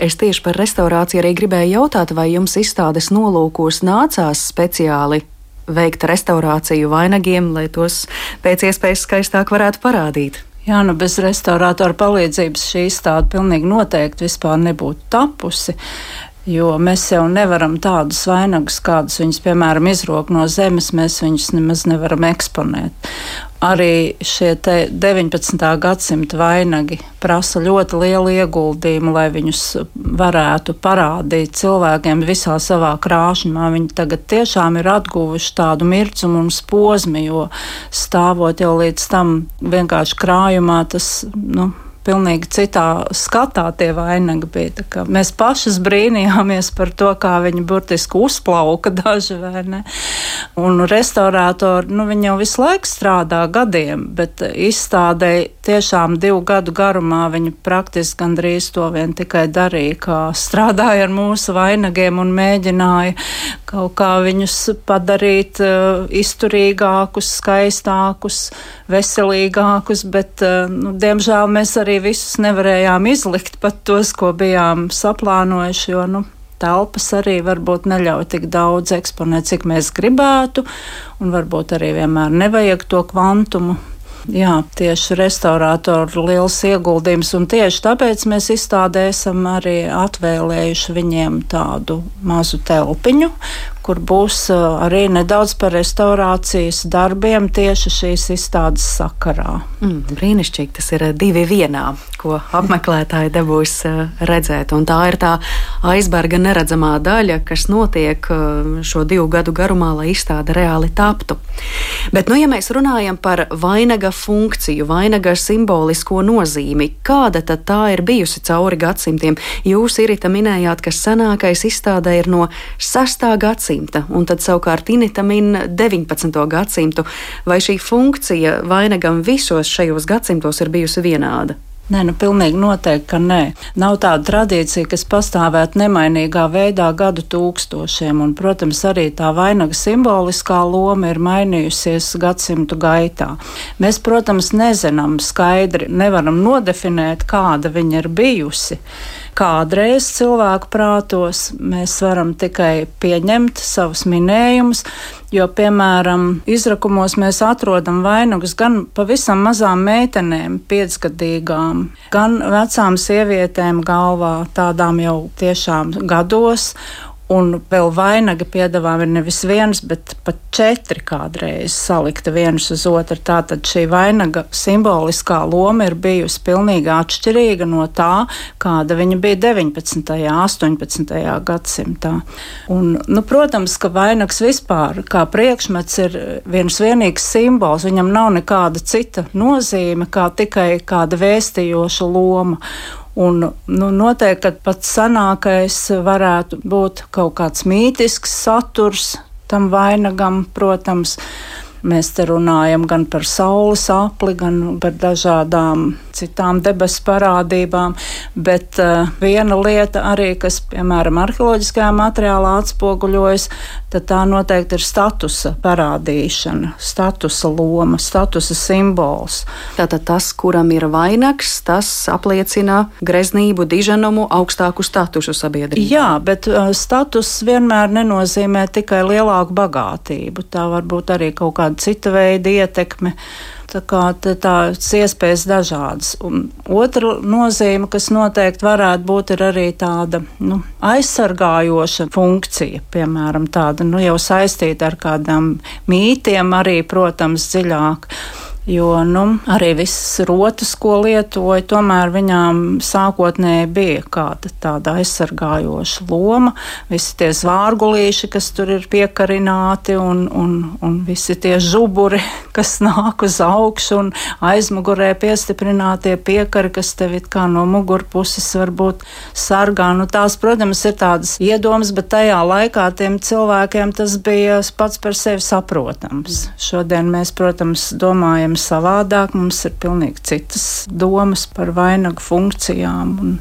Es tieši par restaurāciju arī gribēju jautāt, vai jums izstādes nolūkos nācās speciāli veikt restaurāciju vainagiem, lai tos pēc iespējas skaistāk varētu parādīt. Jā, nu bez restaurātora palīdzības šī izstāde pilnīgi noteikti vispār nebūtu tapusi. Jo mēs jau nevaram tādus vainagus, kādus viņas, piemēram, izrok no zemes, mēs viņus nemaz nevaram eksponēt. Arī šie 19. gadsimta vainagi prasa ļoti lielu ieguldījumu, lai viņus varētu parādīt cilvēkiem visā savā krāšņumā. Viņi tagad tiešām ir atguvuši tādu mircumu un posmu, jo stāvot jau līdz tam vienkārši krājumā, tas. Nu, pilnīgi citā skatā tie vainagi bija. Mēs pašas brīnījāmies par to, kā viņi burtiski uzplauka daži vai ne. Un restaurātori, nu, viņi jau visu laiku strādā gadiem, bet izstādēji tiešām divu gadu garumā viņi praktiski gandrīz to vien tikai darīja, kā strādāja ar mūsu vainagiem un mēģināja kaut kā viņus padarīt uh, izturīgākus, skaistākus, veselīgākus, bet, uh, nu, diemžēl, mēs arī visus nevarējām izlikt, pat tos, ko bijām saplānojuši, jo, nu, telpas arī varbūt neļauj tik daudz eksponēt, cik mēs gribētu, un varbūt arī vienmēr nevajag to kvantumu. Jā, tieši restaurātoru liels ieguldījums, un tieši tāpēc mēs izstādē esam arī atvēlējuši viņiem tādu mazu telpiņu, kur būs arī nedaudz par restaurācijas darbiem tieši šīs izstādes sakarā. Mm, brīnišķīgi, tas ir divi vienā, ko apmeklētāji dabūs redzēt. Un tā ir tā aizberga neredzamā daļa, kas notiek šo divu gadu garumā, lai izstāde reāli taptu. Bet, nu, ja mēs runājam par vainaga funkciju, vainaga simbolisko nozīmi, kāda tad tā ir bijusi cauri gadsimtiem? Jūs, Irita, minējāt, ka senākais izstādē ir no 6. gadsimta gadsimta, un tad savukārt Inita min 19. gadsimtu. Vai šī funkcija vainagam visos šajos gadsimtos ir bijusi vienāda? Nē, nu pilnīgi noteikti, ka nē. Nav tāda tradīcija, kas pastāvētu nemainīgā veidā gadu tūkstošiem, un, protams, arī tā vainaga simboliskā loma ir mainījusies gadsimtu gaitā. Mēs, protams, nezinām skaidri, nevaram nodefinēt, kāda viņa ir bijusi kādreiz cilvēku prātos. Mēs varam tikai pieņemt savus minējumus, jo, piemēram, izrakumos mēs atrodam vainagus gan pavisam mazām meitenēm, piecgadīgām, gan vecām sievietēm galvā, tādām jau tiešām gados. Un vēl vainaga piedāvājumi ir nevis viens, bet pat četri kādreiz salikta viens uz otru. Tātad šī vainaga simboliskā loma ir bijusi pilnīgi atšķirīga no tā, kāda viņa bija 19. un 18. gadsimtā. Un, nu, protams, ka vainags vispār kā priekšmets ir viens vienīgs simbols. Viņam nav nekāda cita nozīme, kā tikai kāda vēstījoša loma. Un, nu, noteikti, ka pats senākais varētu būt kaut kāds mītisks saturs tam vainagam, protams. Mēs te runājam gan par saules apli, gan par dažādām citām debesu parādībām, bet uh, viena lieta arī, kas, piemēram, arheoloģiskajā materiālā atspoguļojas, tad tā noteikti ir statusa parādīšana, statusa loma, statusa simbols. Tātad tas, kuram ir vainags, tas apliecina greznību, diženumu, augstāku statusu sabiedrībā. Jā, bet uh, status vienmēr nenozīmē tikai lielāku bagātību. Tā var būt arī kaut kāda cita veida ietekme. Tā kā tās iespējas dažādas. Un otra nozīme, kas noteikti varētu būt, ir arī tāda nu, aizsargājoša funkcija, piemēram, tāda nu, jau saistīta ar kādām mītiem, arī, protams, dziļāk. Jo nu, arī visas rotas, ko lietoja, tomēr viņām sākotnēji bija kāda tāda aizsargājoša loma. Visi tie zvārgulīši, kas tur ir piekarināti, un, un, un visi tie žuburi, kas nāk uz augšu, un aizmugurē piestiprinātie piekari, kas tev it kā no mugurpuses varbūt sargā. Nu, tās, protams, ir tādas iedomas, bet tajā laikā tiem cilvēkiem tas bija pats par sevi saprotams. Šodien mēs, protams, domājam savādāk. Mums ir pilnīgi citas domas par vainagu funkcijām. Un,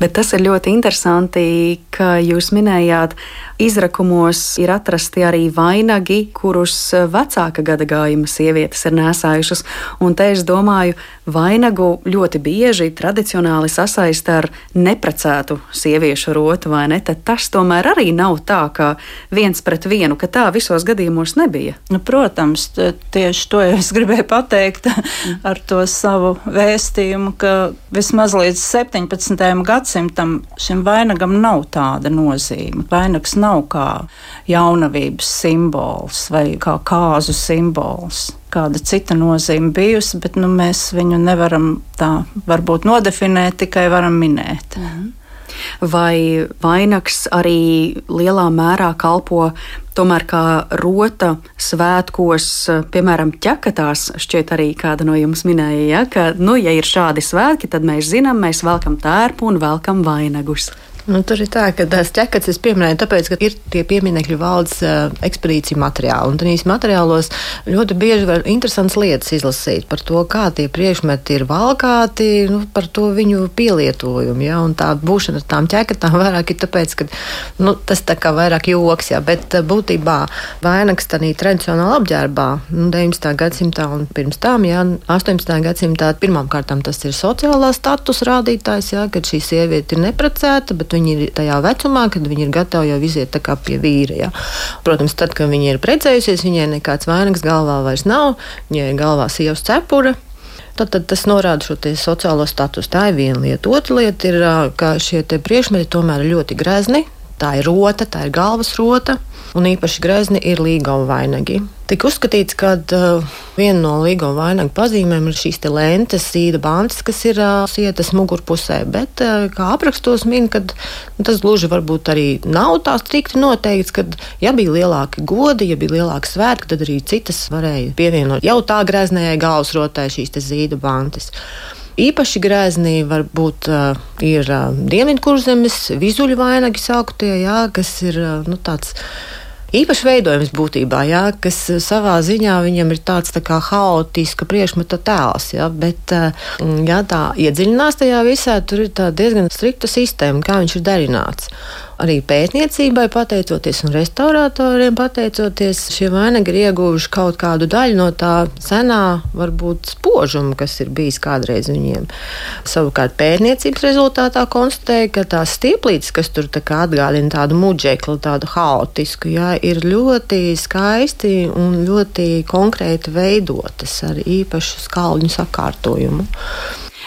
Bet tas ir ļoti interesanti, ka jūs minējāt, izrakumos ir atrasti arī vainagi, kurus vecāka gada gājuma sievietes ir nēsājušas. Un te es domāju, vainagu ļoti bieži tradicionāli sasaista ar neprecētu sieviešu rotu, vai ne? Tad tas tomēr arī nav tā, ka viens pret vienu, ka tā visos gadījumos nebija. Nu, protams, tieši to es gribēju pateikt ar to savu vēstījumu, ka vismaz līdz 17. gadsimtam šim vainagam nav tāda nozīme. Vainags nav kā jaunavības simbols vai kā kāzu simbols. Kāda cita nozīme bijusi, bet nu, mēs viņu nevaram tā varbūt nodefinēt, tikai varam minēt. Mhm. Vai vainags arī lielā mērā kalpo tomēr kā rota svētkos, piemēram, ķekatās, šķiet arī kāda no jums minēja, ja, ka, nu, ja ir šādi svētki, tad mēs zinām, mēs velkam tērpu un velkam vainagus. Nu, tur ir tā, ka tās ķekats es pieminēju, tāpēc, ka ir tie pieminekļu valdes uh, ekspedīcija materiāli. Un tādīs materiālos ļoti bieži var interesants lietas izlasīt par to, kā tie priekšmeti ir valkāti, nu, par to viņu pielietojumu. Ja? Un tā būšana ar tām ķekatām vairāk ir tāpēc, ka nu, tas tā kā vairāk joks, ja? bet būtībā vainags tādā tradicionālā apģērbā, nu, 19. gadsimtā un pirms tam, ja 18. gadsimtā, pirmām kārtām tas ir sociālā status rādītājs, ja? kad šī sieviete ir neprecēta, bet viņi ir tajā vecumā, kad viņi ir gatavi jau iziet pie vīra. Ja. Protams, tad, kad viņi ir precējusies, viņai nekāds vainags galvā vairs nav, viņai ir galvā sievas cepura. Tad, tad tas norāda šo sociālo statusu. Tā ir viena lieta. Otra lieta ir, ka šie priekšmeti tomēr ir ļoti grezni. Tā ir rota, tā ir galvas rota un īpaši grezni ir līgava vainagi. Tik uzskatīts, ka uh, viena no līguma vainagu pazīmēm ir šīs lentes, sīda bandas, kas ir uh, sietas mugurpusē. Bet, uh, kā aprakstos min, ka nu, tas gluži varbūt arī nav tā strikti noteikts, ka, ja bija lielāki godi, ja bija lielāki svētki, tad arī citas varēja pievienot jau tā greznējai galvasrotai šīs zīda bandas. Īpaši grēzni varbūt uh, ir uh, Dienvidkurzemes vizuļu vainagi sauktie, jā, kas ir uh, nu, tāds īpašs veidojums būtībā, jā, kas savā ziņā viņam ir tāds tā kā haotiska priekšmeta tēls. Jā, bet, ja tā iedziļinās tajā visā, tur ir diezgan strikta sistēma, kā viņš ir darināts arī pētniecībai pateicoties un restauratoriem pateicoties, šie vainagi ir ieguvuši kaut kādu daļu no tā senā, varbūt spožuma, kas ir bijis kādreiz viņiem. Savukārt pētniecības rezultātā konstatēja, ka tās stieplītes, kas tur tā atgādina tādu muģekli, tādu haotisku, jā, ir ļoti skaisti un ļoti konkrēti veidotas ar īpašu skalņu sakārtojumu.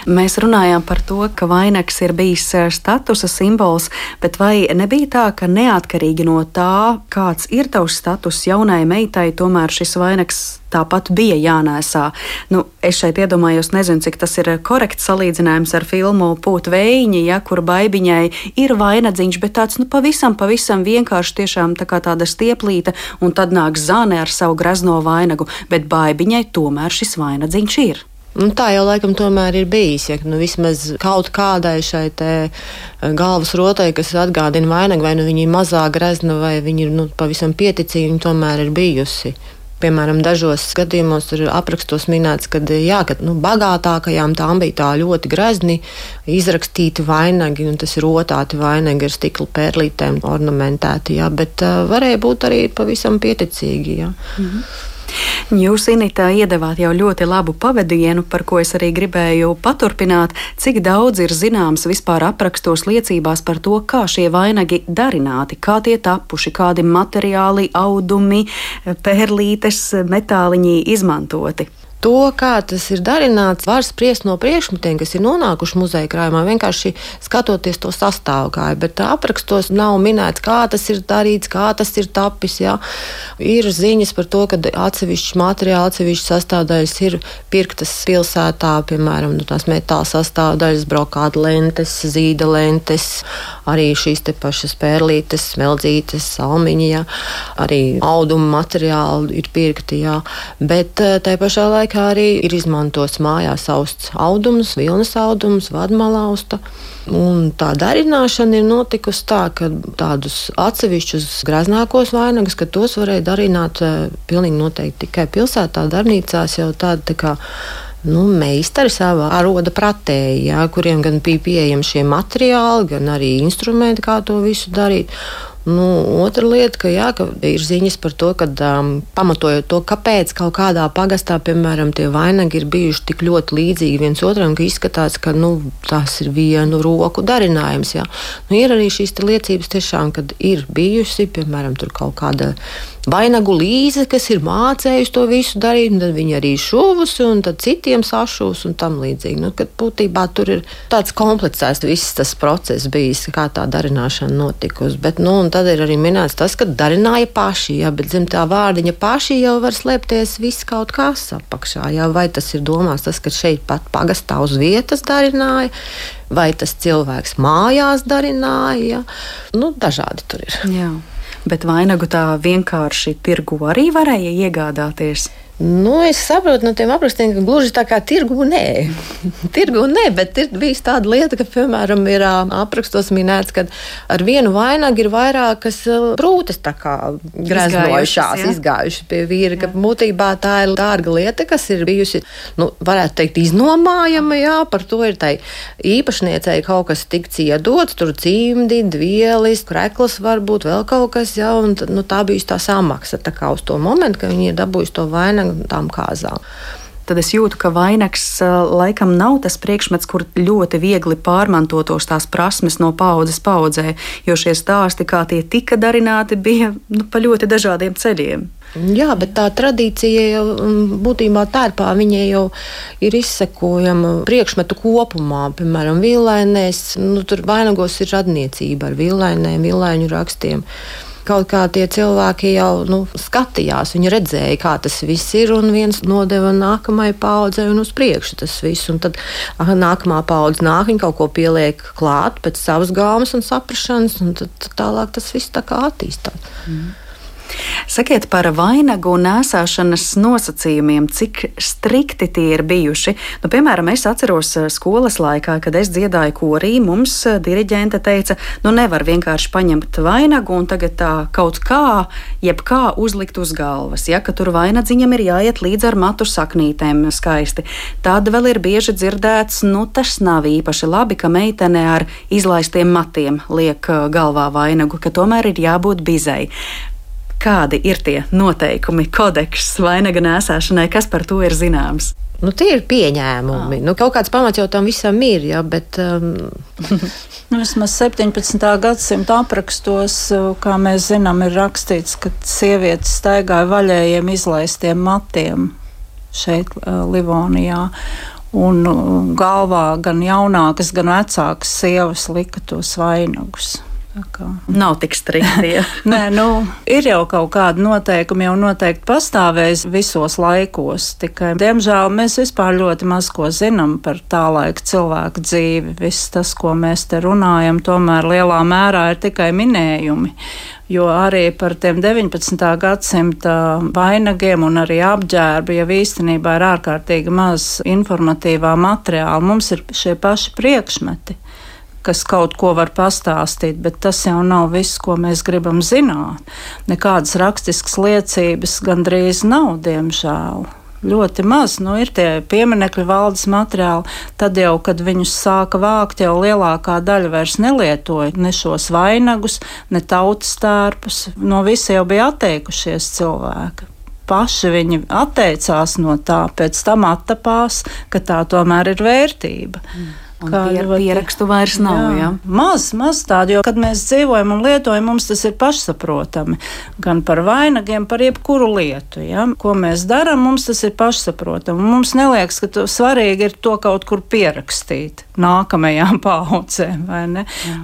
Mēs runājām par to, ka vainags ir bijis eh, statusa simbols, bet vai nebija tā, ka neatkarīgi no tā, kāds ir tavs status jaunai meitai, tomēr šis vainags tāpat bija jānēsā. Nu, es šeit iedomājos, nezinu, cik tas ir korekts salīdzinājums ar filmu Pūta vējiņa, ja, kur baigiņai ir vainadziņš, bet tāds nu, pavisam, pavisam vienkārši tiešām tā kā tāda stieplīte, un tad nāk zāne ar savu grazno vainagu, bet baigiņai tomēr šis vainadziņš ir. Nu, tā jau laikam tomēr ir bijis. Ja nu, vismaz kaut kādai šai eh, galvas rotai, kas atgādina vainagu, vai nu viņa ir mazāk grezna, vai viņa ir nu, pavisam pieticīga, viņa tomēr ir bijusi. Piemēram, dažos gadījumos ir aprakstos minēts, ka, jā, ka nu, bagātākajām tām bija tā ļoti grezni izrakstīti vainagi, un tas ir rotāti vainagi ar stikla pērlītēm ornamentēti. Jā, bet uh, varēja būt arī pavisam pieticīgi. Jā. -hmm. Jūs, Inita, iedavāt jau ļoti labu pavadienu, par ko es arī gribēju paturpināt, cik daudz ir zināms vispār aprakstos liecībās par to, kā šie vainagi darināti, kā tie tapuši, kādi materiāli, audumi, pērlītes, metāliņi izmantoti. To, kā tas ir darināts, var spriest no priekšmetiem, kas ir nonākuši muzeja krājumā, vienkārši skatoties to sastāvgāju. Bet aprakstos nav minēts, kā tas ir darīts, kā tas ir tapis. Jā. Ir ziņas par to, ka atsevišķi materiāli, atsevišķi sastāvdaļas ir pirktas pilsētā, piemēram, nu, tās metāla sastāvdaļas, brokāta lentes, zīda lentes, arī šīs te pašas pērlītes, smeldzītes, salmiņa, jā. arī auduma materiāli ir pirkti. Jā. Bet eh, tai pašā laikā laikā arī ir izmantots mājās austs audums, vilnas audums, vadmalausta. Un tā darināšana ir notikusi tā, ka tādus atsevišķus graznākos vainagus, ka tos varēja darināt eh, pilnīgi noteikti tikai pilsētā, darbnīcās jau tāda tā kā nu, meistari savā aroda pratēji, jā, kuriem gan bija pieejami šie materiāli, gan arī instrumenti, kā to visu darīt. Nu, otra lieta, ka, jā, ka ir ziņas par to, ka um, pamatojot to, kāpēc kaut kādā pagastā, piemēram, tie vainagi ir bijuši tik ļoti līdzīgi viens otram, ka izskatās, ka nu, tas ir vienu roku darinājums. Jā. Nu, ir arī šīs liecības, tiešām, kad ir bijusi, piemēram, kaut kāda vainagu līze, kas ir mācējusi to visu darīt, un tad viņi arī šuvus, un tad citiem sašūs un tam līdzīgi. Nu, būtībā tur ir tāds komplicēts viss tas process bijis, kā tā darināšana notikusi. Bet, nu, tad ir arī minēts tas, ka darināja paši, jā, bet zem tā vārdiņa paši jau var slēpties viss kaut kas apakšā. Jā, vai tas ir domāts tas, ka šeit pat pagastā uz vietas darināja, vai tas cilvēks mājās darināja. Nu, dažādi tur ir. Jā bet vainagu tā vienkārši tirgu arī varēja iegādāties. Nu, es saprotu no tiem aprakstiem, ka gluži tā kā tirgu nē. tirgu nē, bet ir bijis tāda lieta, ka, piemēram, ir aprakstos minēts, ka ar vienu vainagu ir vairākas brūces greznojušās, izgājušas pie vīra. Ka būtībā tā ir dārga lieta, kas ir bijusi, nu, varētu teikt, iznomājama. Jā, par to ir tai īpašniecei kaut kas tikts iedots, tur cimdi, vielis, krekls varbūt vēl kaut kas, jā, un nu, tā bijusi tā samaksa tā kā uz to momentu, ka viņi ir dabūjuši to vainagu tām kāzām tad es jūtu, ka vainags laikam nav tas priekšmets, kur ļoti viegli pārmantotos tās prasmes no paudzes paudzē, jo šie stāsti, kā tie tika darināti, bija nu, pa ļoti dažādiem ceļiem. Jā, bet tā tradīcija jau būtībā tērpā viņai jau ir izsekojama priekšmetu kopumā. Piemēram, villainēs, nu, tur vainagos ir radniecība ar villainēm, villaiņu rakstiem kaut kā tie cilvēki jau nu, skatījās, viņi redzēja, kā tas viss ir, un viens nodeva nākamajai paudzei un uz priekšu tas viss. Un tad nākamā paudze nāk, viņa kaut ko pieliek klāt pēc savas gāmas un saprašanas, un tad tālāk tas viss tā kā attīstās. Mm. Sakiet par vainagu nēsāšanas nosacījumiem, cik strikti tie ir bijuši. Nu, piemēram, es atceros eh, skolas laikā, kad es dziedāju korī, mums eh, diriģente teica, nu nevar vienkārši paņemt vainagu un tagad tā kaut kā, jebkā uzlikt uz galvas. Ja, ka tur vainadziņam ir jāiet līdz ar matu saknītēm skaisti. Tad vēl ir bieži dzirdēts, nu tas nav īpaši labi, ka meitene ar izlaistiem matiem liek eh, galvā vainagu, ka tomēr ir jābūt bizai. Kādi ir tie noteikumi, kodeks vainaga nēsāšanai, kas par to ir zināms? Nu, tie ir pieņēmumi. Ah. Nu, kaut kāds pamats jau tam visam ir. Ja, bet, um... nu, vismaz 17. gadsimta aprakstos, kā mēs zinām, ir rakstīts, ka sievietes staigāja vaļējiem izlaistiem matiem šeit, uh, Livonijā. Un uh, galvā gan jaunākas, gan vecākas sievas lika tos vainagus. Nav tik strikti. Ja. Nē, nu, ir jau kaut kāda noteikuma, jau noteikti pastāvēs visos laikos. Tikai, diemžēl, mēs vispār ļoti maz ko zinām par tā laika cilvēku dzīvi. Viss tas, ko mēs te runājam, tomēr lielā mērā ir tikai minējumi. Jo arī par tiem 19. gadsimta vainagiem un arī apģērbu jau īstenībā ir ārkārtīgi maz informatīvā materiāla. Mums ir šie paši priekšmeti kas kaut ko var pastāstīt, bet tas jau nav viss, ko mēs gribam zināt. Nekādas rakstiskas liecības gandrīz nav, diemžēl. Ļoti maz, nu, ir tie pieminiekļu valdes materiāli. Tad jau, kad viņus sāka vākt, jau lielākā daļa vairs nelietoja ne šos vainagus, ne tautas tērpus. No visa jau bija atteikušies cilvēki paši viņi atteicās no tā, pēc tam attapās, ka tā tomēr ir vērtība. Mm. Kādu pier, pierakstu vairs nav. Jā. Jā. Maz, maz tādu, jo, kad mēs dzīvojam un lietojam, mums tas ir pašsaprotami. Gan par vainagiem, par jebkuru lietu. Ja? Ko mēs darām, mums tas ir pašsaprotami. Mums neliekas, ka svarīgi ir to kaut kur pierakstīt nākamajām paudzēm.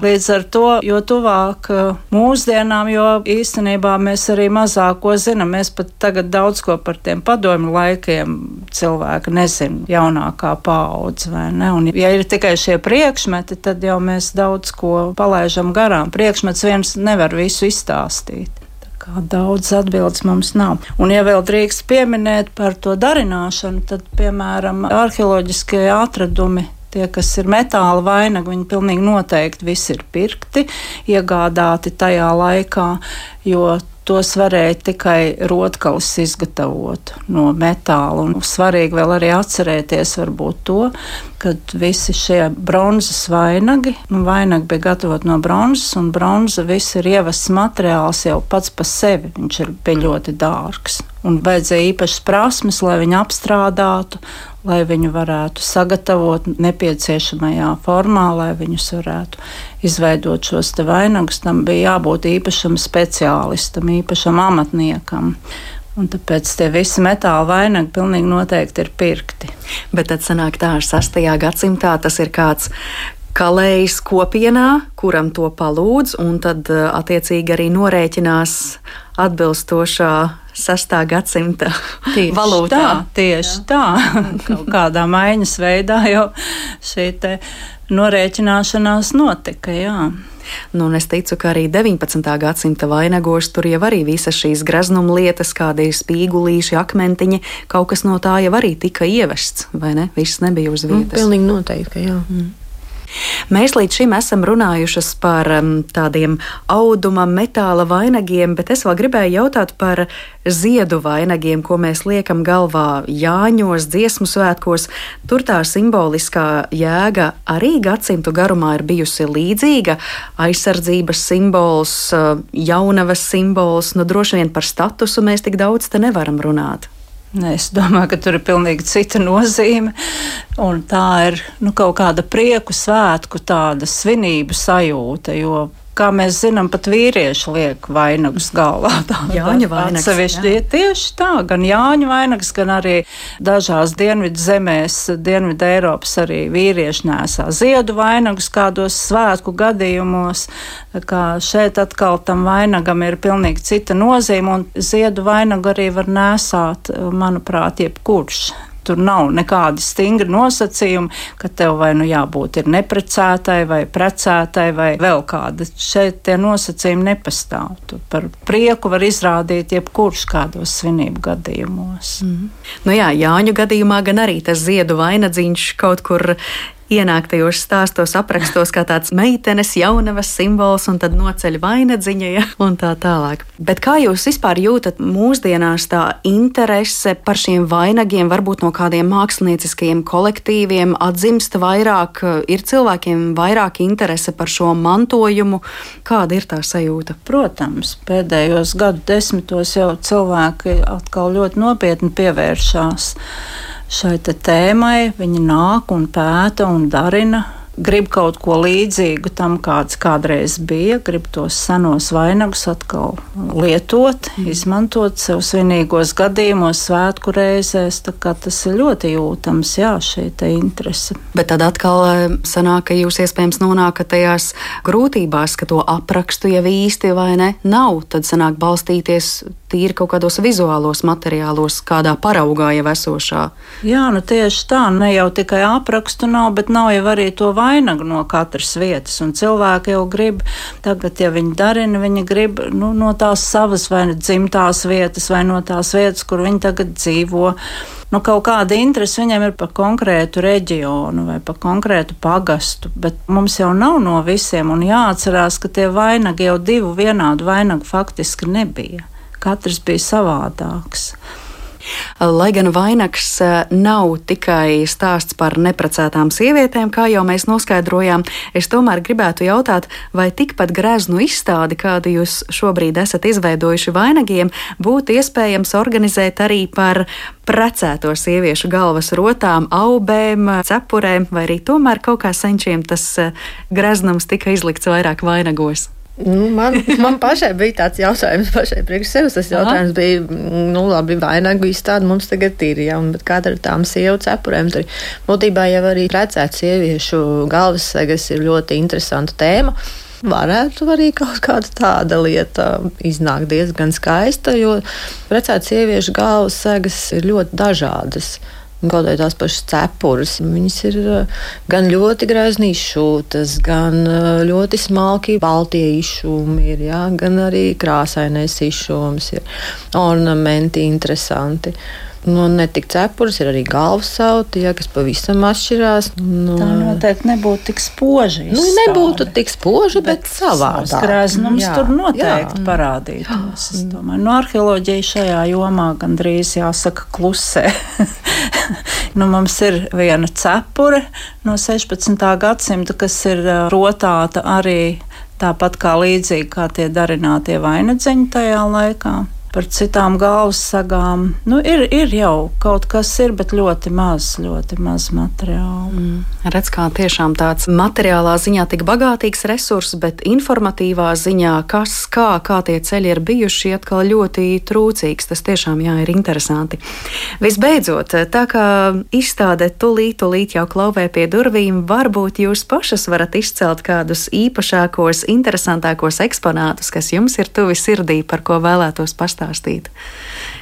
Līdz ar to, jo tuvāk uh, mūsdienām, jo īstenībā mēs arī mazāk ko zinām. Mēs pat tagad daudz ko par tiem padomju laikiem cilvēki nezina, jaunākā paudze. Un, ja ir tikai tikai šie priekšmeti, tad jau mēs daudz ko palaidām garām. Priekšmets viens nevar visu izstāstīt. Kā daudz atbildes mums nav. Un, ja vēl drīkst pieminēt par to darināšanu, tad, piemēram, arheoloģiskie atradumi tie, kas ir metāla vainagi, viņi pilnīgi noteikti visi ir pirkti, iegādāti tajā laikā, jo tos varēja tikai rotkalis izgatavot no metāla. Un svarīgi vēl arī atcerēties varbūt to, ka visi šie bronzas vainagi, nu, vainagi bija gatavot no bronzas, un bronza viss ir ievests materiāls jau pats pa sevi. Viņš ir ļoti dārgs. Un vajadzēja īpašas prasmes, lai viņu apstrādātu, lai viņu varētu sagatavot nepieciešamajā formā, lai viņus varētu izveidot šos vainagus. Tam bija jābūt īpašam speciālistam, īpašam amatniekam. Un tāpēc tie visi metāla vainagi pilnīgi noteikti ir pirkti. Bet tad sanāk tā, ar 6. gadsimtā tas ir kāds kalējs kopienā, kuram to palūdz, un tad attiecīgi arī norēķinās atbilstošā 6. gadsimta tieši valūtā. Tā, tieši Jā. tā, kaut kādā maiņas veidā jau šī norēķināšanās notika. Jā. Nu, es ticu, ka arī 19. gadsimta vainagos tur jau arī visas šīs graznuma lietas, kādi ir spīgulīši, akmentiņi, kaut kas no tā jau arī tika ievests, vai ne? Viss nebija uz nu, vietas. Mm, pilnīgi noteikti, jā. Mm. Mēs līdz šim esam runājušas par um, tādiem auduma, metāla vainagiem, bet es vēl gribēju jautāt par ziedu vainagiem, ko mēs liekam galvā Jāņos, dziesmu svētkos. Tur tā simboliskā jēga arī gadsimtu garumā ir bijusi līdzīga. Aizsardzības simbols, uh, jaunavas simbols, nu droši vien par statusu mēs tik daudz te nevaram runāt. Es domāju, ka tur ir pilnīgi cita nozīme. Tā ir nu, kaut kāda prieku svētku, tāda svinību sajūta. Jo kā mēs zinām, pat vīrieši liek vainagus galvā. Jāņa vainags. Atsevišķi jā. tieši tā, gan Jāņa vainags, gan arī dažās dienvidu zemēs, dienvidu Eiropas arī vīrieši nesā ziedu vainagus kādos svētku gadījumos. Kā šeit atkal tam vainagam ir pilnīgi cita nozīme, un ziedu vainagu arī var nesāt, manuprāt, jebkurš Tur nav nekādi stingri nosacījumi, ka tev vai nu jābūt ir neprecētai, vai precētai, vai vēl kāda. Šeit tie nosacījumi nepastāv. Tu par prieku var izrādīt jebkurš kādos svinību gadījumos. Mm. Nu jā, Jāņu gadījumā gan arī tas ziedu vainagdziņš kaut kur ienāk tajos stāstos, aprakstos kā tāds meitenes, jaunavas simbols, un tad noceļ vainadziņa, ja, un tā tālāk. Bet kā jūs vispār jūtat mūsdienās tā interese par šiem vainagiem, varbūt no kādiem mākslinieciskiem kolektīviem atzimst vairāk, ir cilvēkiem vairāk interese par šo mantojumu? Kāda ir tā sajūta? Protams, pēdējos gadu desmitos jau cilvēki atkal ļoti nopietni pievēršās šai tēmai. Viņi nāk un pēta un darina grib kaut ko līdzīgu tam, kāds kādreiz bija, grib tos senos vainagus atkal lietot, mm. izmantot sev svinīgos gadījumos, svētku reizēs. Tas ir ļoti jūtams, jā, šī interese. Bet tad atkal eh, sanāk, ka jūs iespējams nonākat tajās grūtībās, ka to aprakstu jau īsti vai ne nav. Tad sanāk balstīties tīri kaut kādos vizuālos materiālos, kādā paraugā jau esošā. Jā, nu tieši tā, ne jau tikai aprakstu nav, bet nav jau arī to vainagu no katras vietas. Un cilvēki jau grib, tagad, ja viņi darina, viņi grib nu, no tās savas vai nu dzimtās vietas, vai no tās vietas, kur viņi tagad dzīvo. Nu, kaut kāda interese viņiem ir par konkrētu reģionu vai par konkrētu pagastu, bet mums jau nav no visiem, un jāatcerās, ka tie vainagi jau divu vienādu vainagu faktiski nebija. Katrs bija savādāks. Lai gan vainags eh, nav tikai stāsts par neprecētām sievietēm, kā jau mēs noskaidrojām, es tomēr gribētu jautāt, vai tikpat greznu izstādi, kādu jūs šobrīd esat izveidojuši vainagiem, būtu iespējams organizēt arī par precēto sieviešu galvas rotām, aubēm, cepurēm, vai arī tomēr kaut kā senčiem tas eh, greznums tika izlikts vairāk vainagos. Nu, man, man pašai bija tāds jautājums, pašai priekš sevis. Tas jautājums Aha. bija, nu, labi, vainagu izstāde mums tagad ir, ja, un kāda ir tām sievu cepurēm. Tur būtībā jau arī precēt sieviešu galvas segas ir ļoti interesanta tēma. Varētu arī kaut kāda tāda lieta iznākt diezgan skaista, jo precēt sieviešu galvas segas ir ļoti dažādas. Kaut arī tās pašas cepures. Viņas ir eh, gan ļoti grezni izšūtas, gan eh, ļoti smalki baltie izšūmi, ir, jā, gan arī krāsainais izšūms, ir ornamenti interesanti. Nu, ne tik cepures, ir arī galvas sauti, ja, kas pavisam atšķirās. Nu, tā noteikti nebūtu tik spoži. Nu, nebūtu tik spoži, bet, bet savādāk. Grēznums tur noteikti jā. parādītos. Es domāju, no nu, arheoloģija šajā jomā gandrīz jāsaka klusē. nu, mums ir viena cepure no 16. gadsimta, kas ir rotāta arī tāpat kā līdzīgi kā tie darinātie vainagdziņi tajā laikā par citām galvas sagām. Nu, ir, ir jau kaut kas, ir, bet ļoti maz, ļoti maz materiālu. Mm. Redz, kā tiešām tāds materiālā ziņā tik bagātīgs resurs, bet informatīvā ziņā, kas, kā, kā tie ceļi ir bijuši, atkal ļoti trūcīgs. Tas tiešām jā, ir interesanti. Visbeidzot, tā kā izstāde tulīt, tulīt jau klauvē pie durvīm, varbūt jūs pašas varat izcelt kādus īpašākos, interesantākos eksponātus, kas jums ir tuvi sirdī, par ko vēlētos pastāstīt pastāstīt?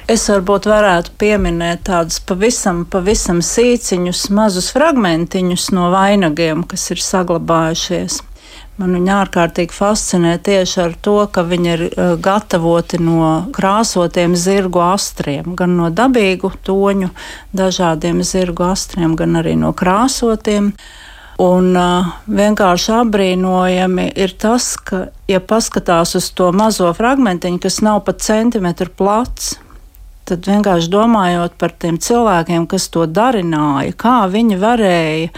Es varbūt varētu pieminēt tādus pavisam, pavisam sīciņus, mazus fragmentiņus no vainagiem, kas ir saglabājušies. Man viņa ārkārtīgi fascinē tieši ar to, ka viņi ir uh, gatavoti no krāsotiem zirgu astriem, gan no dabīgu toņu, dažādiem zirgu astriem, gan arī no krāsotiem. Un uh, vienkārši apbrīnojami ir tas, ka, ja paskatās uz to mazo fragmentiņu, kas nav pat centimetru plats, tad vienkārši domājot par tiem cilvēkiem, kas to darināja, kā viņi varēja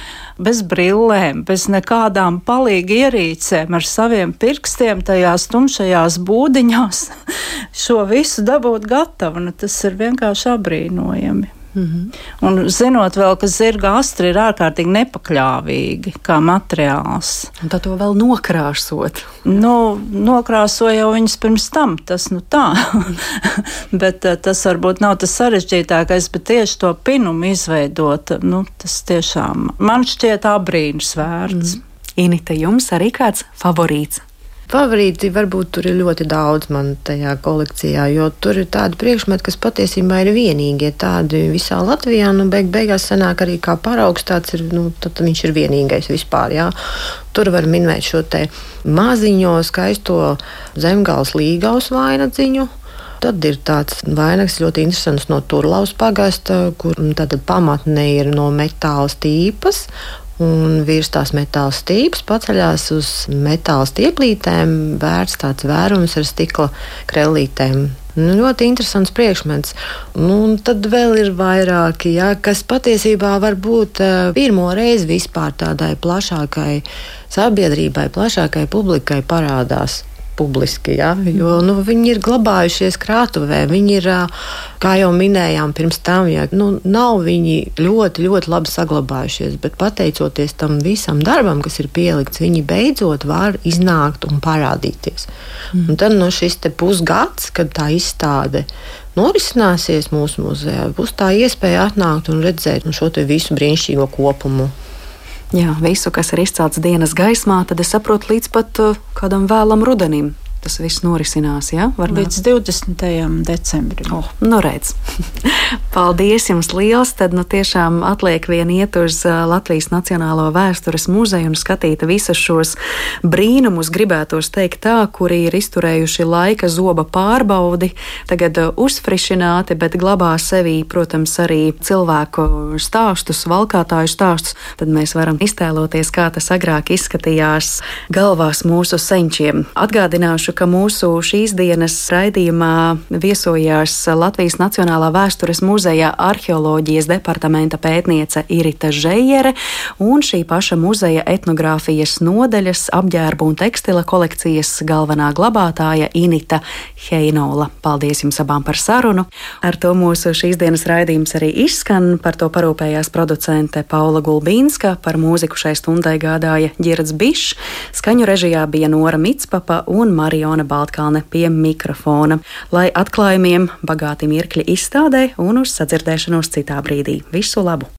bez brillēm, bez nekādām palīgi ierīcēm, ar saviem pirkstiem tajās tumšajās būdiņās šo visu dabūt gatavu, nu, tas ir vienkārši apbrīnojami. Mm -hmm. Un zinot vēl, ka zirga astri ir ārkārtīgi nepakļāvīgi kā materiāls. Un tad to vēl nokrāsot. Nu, nokrāsoja jau viņas pirms tam, tas nu tā. bet eh, tas varbūt nav tas sarežģītākais, bet tieši to pinumu izveidot, nu, tas tiešām man šķiet abrīns vērts. Mm. Inita, jums arī kāds favorīts? Favorīti varbūt tur ir ļoti daudz man tajā kolekcijā, jo tur ir tādi priekšmeti, kas patiesībā ir vienīgie tādi visā Latvijā. Nu, beig beigās sanāk arī kā paraugs, tāds ir, nu, tad viņš ir vienīgais vispār. Jā. Tur var minēt šo te maziņo skaisto zemgāles līgaus vainadziņu. Tad ir tāds vainags ļoti interesants no Turlaus pagasta, kur pamatne ir no metāla stīpas, Un virs tās metāla stīpas paceļās uz metāla stieplītēm, vērts tāds vērums ar stikla krellītēm. Nu, ļoti interesants priekšmets. Nu, tad vēl ir vairāki, ja, kas patiesībā var būt uh, pirmo reizi vispār tādai plašākai sabiedrībai, plašākai publikai parādās publiski. Ja? Jo nu, viņi ir glabājušies krātuvē. Viņi ir, kā jau minējām pirms tam, ja, nu, nav viņi ļoti, ļoti labi saglabājušies. Bet pateicoties tam visam darbam, kas ir pielikts, viņi beidzot var iznākt un parādīties. Mm. Un tad no šis pusgads, kad tā izstāde norisināsies mūsu muzejā, būs tā iespēja atnākt un redzēt nu, šo visu brīnišķīgo kopumu. Jā, visu, kas ir izcelts dienas gaismā, tad es saprotu līdz pat uh, kādam vēlam rudenim tas viss norisinās. Ja? Līdz 20. decembrim. Oh, nu redz. Paldies jums liels! Tad nu, tiešām atliek vien iet uz Latvijas Nacionālo vēstures muzeju un skatīt visus šos brīnumus, gribētos teikt tā, kuri ir izturējuši laika zoba pārbaudi, tagad uzfrišināti, bet glabā sevī, protams, arī cilvēku stāstus, valkātāju stāstus. Tad mēs varam iztēloties, kā tas agrāk izskatījās galvās mūsu senčiem. Atgādināšu, ka mūsu šīs dienas raidījumā viesojās Latvijas Nacionālā vēstures muzeja arheoloģijas departamenta pētniece Irita Žejere un šī paša muzeja etnogrāfijas nodaļas apģērbu un tekstila kolekcijas galvenā glabātāja Inita Heinola. Paldies jums abām par sarunu. Ar to mūsu šīs dienas raidījums arī izskan. Par to parūpējās producente Paula Gulbīnska, par mūziku šai stundai gādāja Girds Bišs, skaņu režijā bija Nora Mitspapa un Marija. Mariona Baltkalne pie mikrofona, lai atklājumiem bagāti mirkļi izstādē un uz sadzirdēšanos citā brīdī. Visu labu!